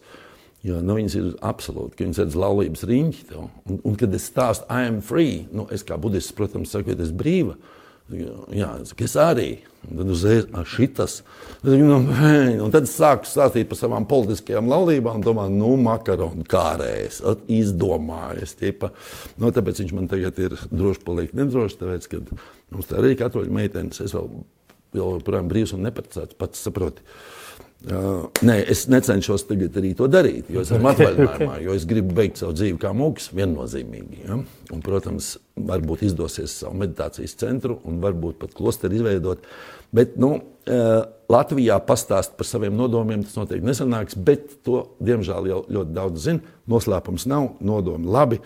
jo nu, viņas ir absolūti, ka viņas redz laulības riņķi. tev. Un, un kad es stāstu, I am free, nu, es kā budists, protams, saku, es brīva. Jā, es, arī. Tad uzreiz šitas. Nu, Un tad sāku stāstīt par savām politiskajām laulībām. Domāju, nu, makaronu kārēs, at, izdomājis. Tipa. Nu, tāpēc viņš man tagad ir droši paliek nedroši, tāpēc, ka mums tā arī katoļu meitenes. Es vēl joprojām brīvs un neprecēts, pats saproti. Uh, nē, es necenšos tagad arī to darīt, jo es esmu [laughs] atvaļinājumā, jo es gribu beigt savu dzīvi kā mūks, viennozīmīgi. Ja? Un, protams, varbūt izdosies savu meditācijas centru un varbūt pat klosteri izveidot. Bet nu, uh, Latvijā pastāst par saviem nodomiem tas noteikti nesanāks, bet to, diemžēl, jau ļoti daudz zina. Noslēpums nav, nodomi labi,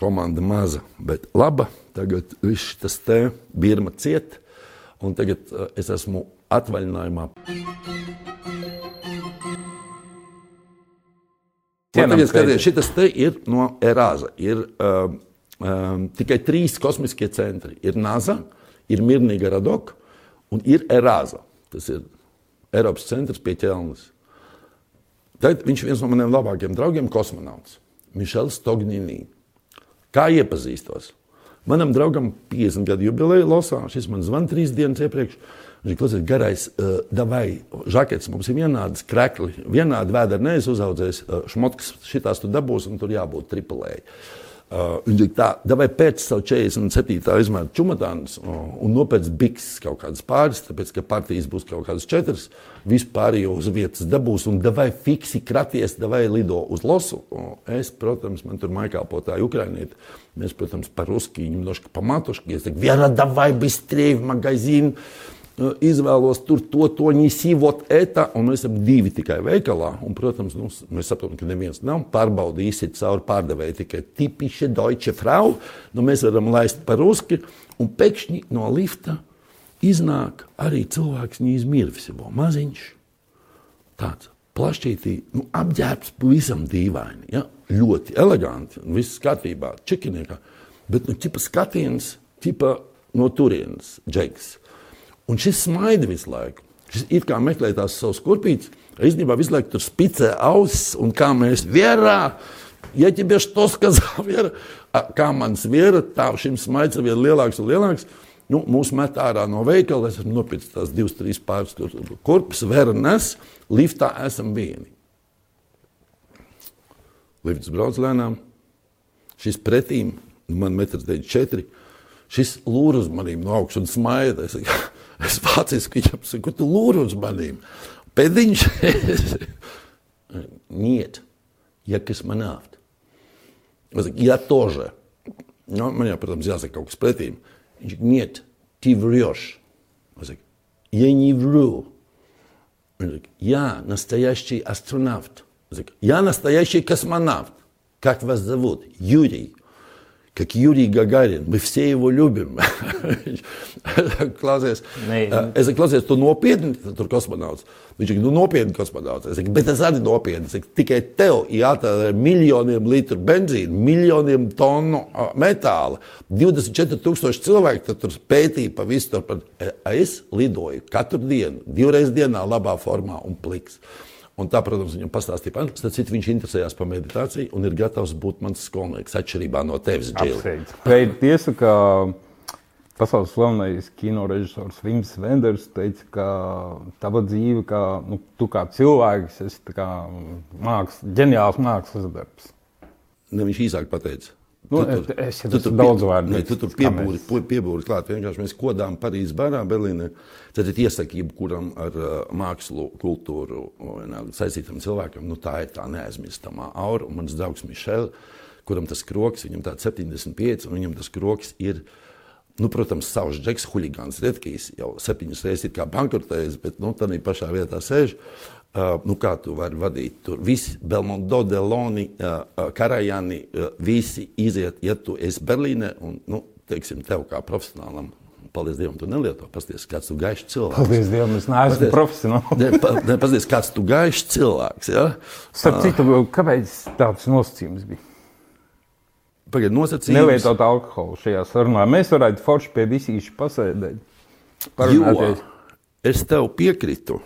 komanda maza, bet laba. Tagad viss tas te birma ciet, un tagad uh, es esmu atvaļinājumā. Man tagad skaties, šitas te ir no Erāza. Ir um, um, tikai trīs kosmiskie centri. Ir NASA, ir Mirnīga Radoka un ir Erāza. Tas ir Eiropas centrs pie ķelnes. Tad viņš ir viens no maniem labākajiem draugiem, kosmonauts. Mišels Tognīnī. Kā iepazīstos? Manam draugam 50 gadu jubileja Losā. Šis man zvanīja trīs dienas iepriekš. Viņš klausies, garais, uh, davai, žakets mums ir vienāds, krekli, vienādi vēderi, neesi uzaudzējis, uh, šmotkas šitās tu dabūsi un tur jābūt tripulēji. Uh, viņš ir tā, davai pēc savu 47. izmēra čumatānus uh, un nopēc bikses kaut kādas pāris, tāpēc, ka partijas būs kaut kādas četras, vispār jau uz vietas dabūs un davai fiksi kraties, davai lido uz losu. Uh, es, protams, man tur maikāpotāji ukrainieti, mēs, protams, по-русски немножко по-матушки, es saku, Вера, давай быстрее в магазин, Uh, izvēlos tur to, to ņēsīvot, eta, un mēs esam divi tikai veikalā. Un, protams, nu, mēs saprotam, ka neviens nav pārbaudījis cauri pārdevēju tikai tipiši Deutsche Frau. Nu, mēs varam laist par ruski, un pēkšņi no lifta iznāk arī cilvēks Nīzmirvis, jau maziņš, tāds plašķītī, nu, apģērbts pavisam dīvaini, ja? ļoti eleganti, viss kārtībā, čikiniekā. Bet, nu, ķipa skatiens, ķipa no turienes, džeks. Un šis smaida visu laiku. Šis it kā meklē tās savas kurpītes, īstenībā visu laiku tur spicē ausis, un kā mēs vērā, ja тебе что сказал, Вера, а kā mans viera, tā šim smaids ir vien lielāks un lielāks. Nu, mūs met ārā no veikala, es esmu nopircis tās divas, trīs pāris kurpes, vera nes, liftā esam vieni. Lifts brauc lēnām, šis pretīm, nu, man metrs 94, šis lūr uz manīm no augšas un smaida. Es, [laughs] es vāciski viņam saku, tu lūr uz manīm. Pēdiņš, нет, я космонавт. Я тоже. Nu, man jau, protams, jāsaka kaut kas pretīm. Viņš saka, нет, ты врешь. Я не вру. Он говорит, я настоящий астронавт. Я настоящий космонавт. Как вас зовут? Юрий. Как Юрий Гагарин. Мы все его любим. Klausies, Nē. es saku, klausies, tu nopietni tur kosmonauts. Viņš saka, nu nopietni kosmonauts. Es saku, bet es arī nopietni. Es saku, tikai tev jātērē miljoniem litru benzīna, miljoniem tonu ā, metāla. 24 tūkstoši cilvēku tad tur pētīja pa visu. Tur, par- es lidoju katru dienu, divreiz dienā labā formā un pliks. Un tā, protams, viņam pastāstīja, ka citu viņš interesējās par meditāciju un ir gatavs būt mans skolnieks atšķirībā no tevis. Pēc tiesa, ka Pasaules slavenais kino režisors Vims Venders teica, ka tava dzīve, kā, nu, tu kā cilvēks, esi kā māks, ģeniāls mākslas darbs. Ne, viņš īsāk pateica. Nu, Tu tur- es jau tur daudz vārdu teicis, tu tur piebūri, piebūri klāt. Vienkārši mēs kodām Parīzes barā, Berlīnē. Tad ir iesaka jebkuram ar uh, mākslu, kultūru saistītam cilvēkam. Nu, tā ir tā neaizmirstamā aura. Un mans draugs Mišels, kuram tas kroks, viņam tāds 75, un viņam tas kroks ir. Nu, protams, savs džeks, huligāns Redkijs jau septiņas reizes ir bankrotējis, bet nu, tādā pašā vietā sēž. Uh, nu, kā tu vari vadīt? Tur visi Belmondo, Deloni, uh, uh, Karajani, uh, visi iziet, ja tu esi Berlīnē un, nu, teiksim, tev kā profesionālam. Paldies Dievam, tu nelieto. Pasties, kāds tu gaišs cilvēks. Paldies Dievam, es neesmu profesionāls. Ne, pa, ne, pasties, kāds tu gaišs cilvēks. Ja? Starp citu, kāpēc tāds nosacījums bija? Pagaidiet, nosacījums. Nelietot alkoholu šajā sarunā. Mēs varētu forši pie visīša pasēdēt. Jo es tev piekrītu.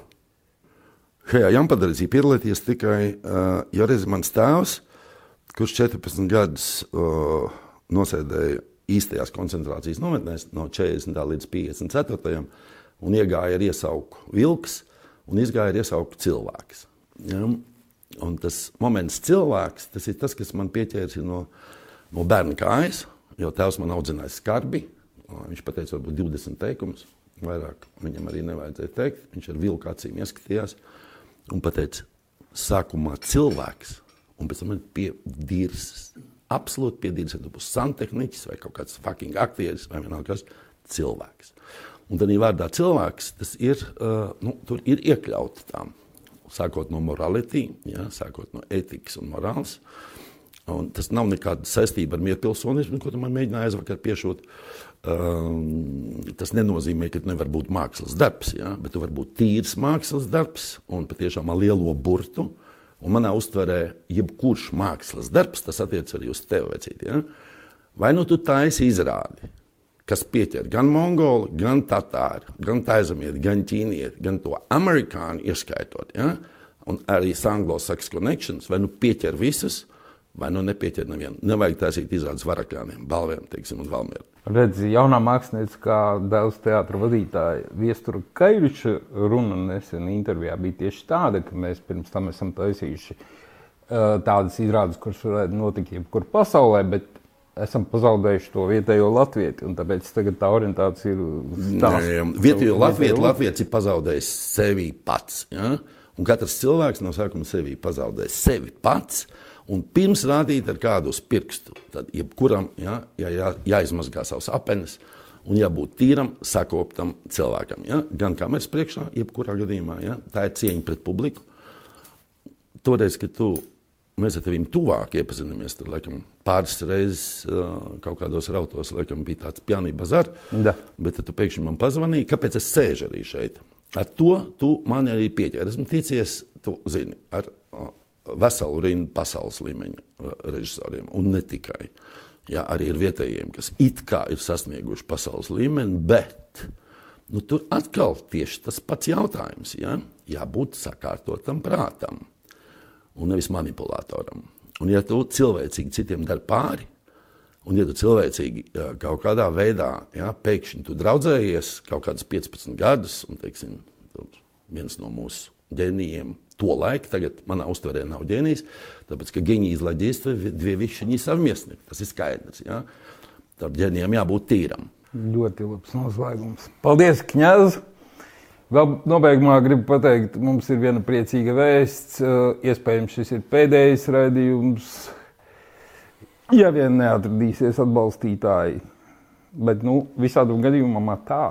Šajā jāmpadarīja piedalīties tikai uh, ja reiz mans tēvs, kurš 14 gadus uh, nosēdēja īstajās koncentrācijas nometnēs no 40. līdz 54. un iegāja ar iesauku vilks un izgāja ar iesauku cilvēks. Ja? Un tas moments cilvēks, tas ir tas, kas man pieķērs no, no bērna kājas, jo tēvs man audzināja skarbi. Viņš pateica, varbūt 20 teikumus, vairāk viņam arī nevajadzēja teikt. Viņš ar vilku acīm ieskatījās un teica, sākumā cilvēks, un pēc tam pie dirzas. Absolūti pie dirzas, ja tu būsi santehniķis vai kaut kāds fucking aktieris vai vienalga kas cilvēks. Un tad vārdā cilvēks, tas ir, uh, nu, tur ir iekļauti tām, sākot no morality, ja, sākot no etikas un morāls. Un tas nav nekāda saistība ar mierpilsonismu, ko tu man mēģināji aizvakar piešūt. Um, tas nenozīmē, ka nevar būt mākslas darbs, ja? bet tu vari būt tīrs mākslas darbs un patiešām ar lielo burtu. Un manā uztverē, jebkurš mākslas darbs, tas attiecas arī uz tevi, vecīt, ja? vai nu tu taisi izrādi, kas pieķer gan mongoli, gan tatāri, gan taizemieti, gan ķīnieti, gan to amerikāņu ieskaitot, ja? un arī anglo-saksu connections, vai nu pieķer visas, vai nu nepieķer nevienu. Nevajag taisīt izrādes varakļiem, balviem, teiksim, un valmiem. Redzi, jaunā mākslinieca, kā dēls teātris vadītāja, Viestura Kairiča runa nesen intervijā bija tieši tāda, ka mēs pirms tam esam taisījuši uh, tādas izrādes, kuras varētu notikt jebkur pasaulē, bet esam pazaudējuši to vietējo latvieti, un tāpēc tagad tā orientācija ir uz tās. Vietējo latvieti, latvieti ir pazaudējis sevi pats. Ja? Un katrs cilvēks no sākuma sevi pazaudē sevi pats. Un pirms rādīt ar kādu uz pirkstu, tad jebkuram ja, jā, jā, jāizmazgā savs apenes un jābūt tīram, sakoptam cilvēkam. Ja? Gan kameras priekšā, jebkurā gadījumā. Ja? Tā ir cieņa pret publiku. Toreiz, kad tu, mēs ar tevi tuvāk iepazināmies, tad laikam, pāris reizes kaut kādos rautos laikam, bija tāds pianība bazars. Da. Bet tu pēkšņi man pazvanīji, kāpēc es sēžu arī šeit. Ar to tu man arī pieķēri. Esmu ticies, tu zini, ar veselu rindu pasaules līmeņa uh, režisoriem, un ne tikai. Jā, arī ir vietējiem, kas it kā ir sasnieguši pasaules līmeni, bet nu, tur atkal tieši tas pats jautājums. Jā, jābūt sakārtotam prātam un nevis manipulatoram. Un, ja tu cilvēcīgi citiem dari pāri, un ja tu cilvēcīgi jā, kaut kādā veidā jā, pēkšņi tu draudzējies kaut kādus 15 gadus, un teiksim, viens no mūsu to laiku, tagad manā uztverē nav ģēnijs, tāpēc ka ģēnija izlaidies, dvi viši viņi savmiesni. Tas ir skaidrs. Ja? Tad ģēnijam jābūt tīram. Ļoti labs noslēgums. Paldies, Kņāz! Vēl nobeigumā gribu pateikt, mums ir viena priecīga vēsts. Iespējams, šis ir pēdējais raidījums. Ja vien neatradīsies atbalstītāji, bet nu, visādam gadījumam tā.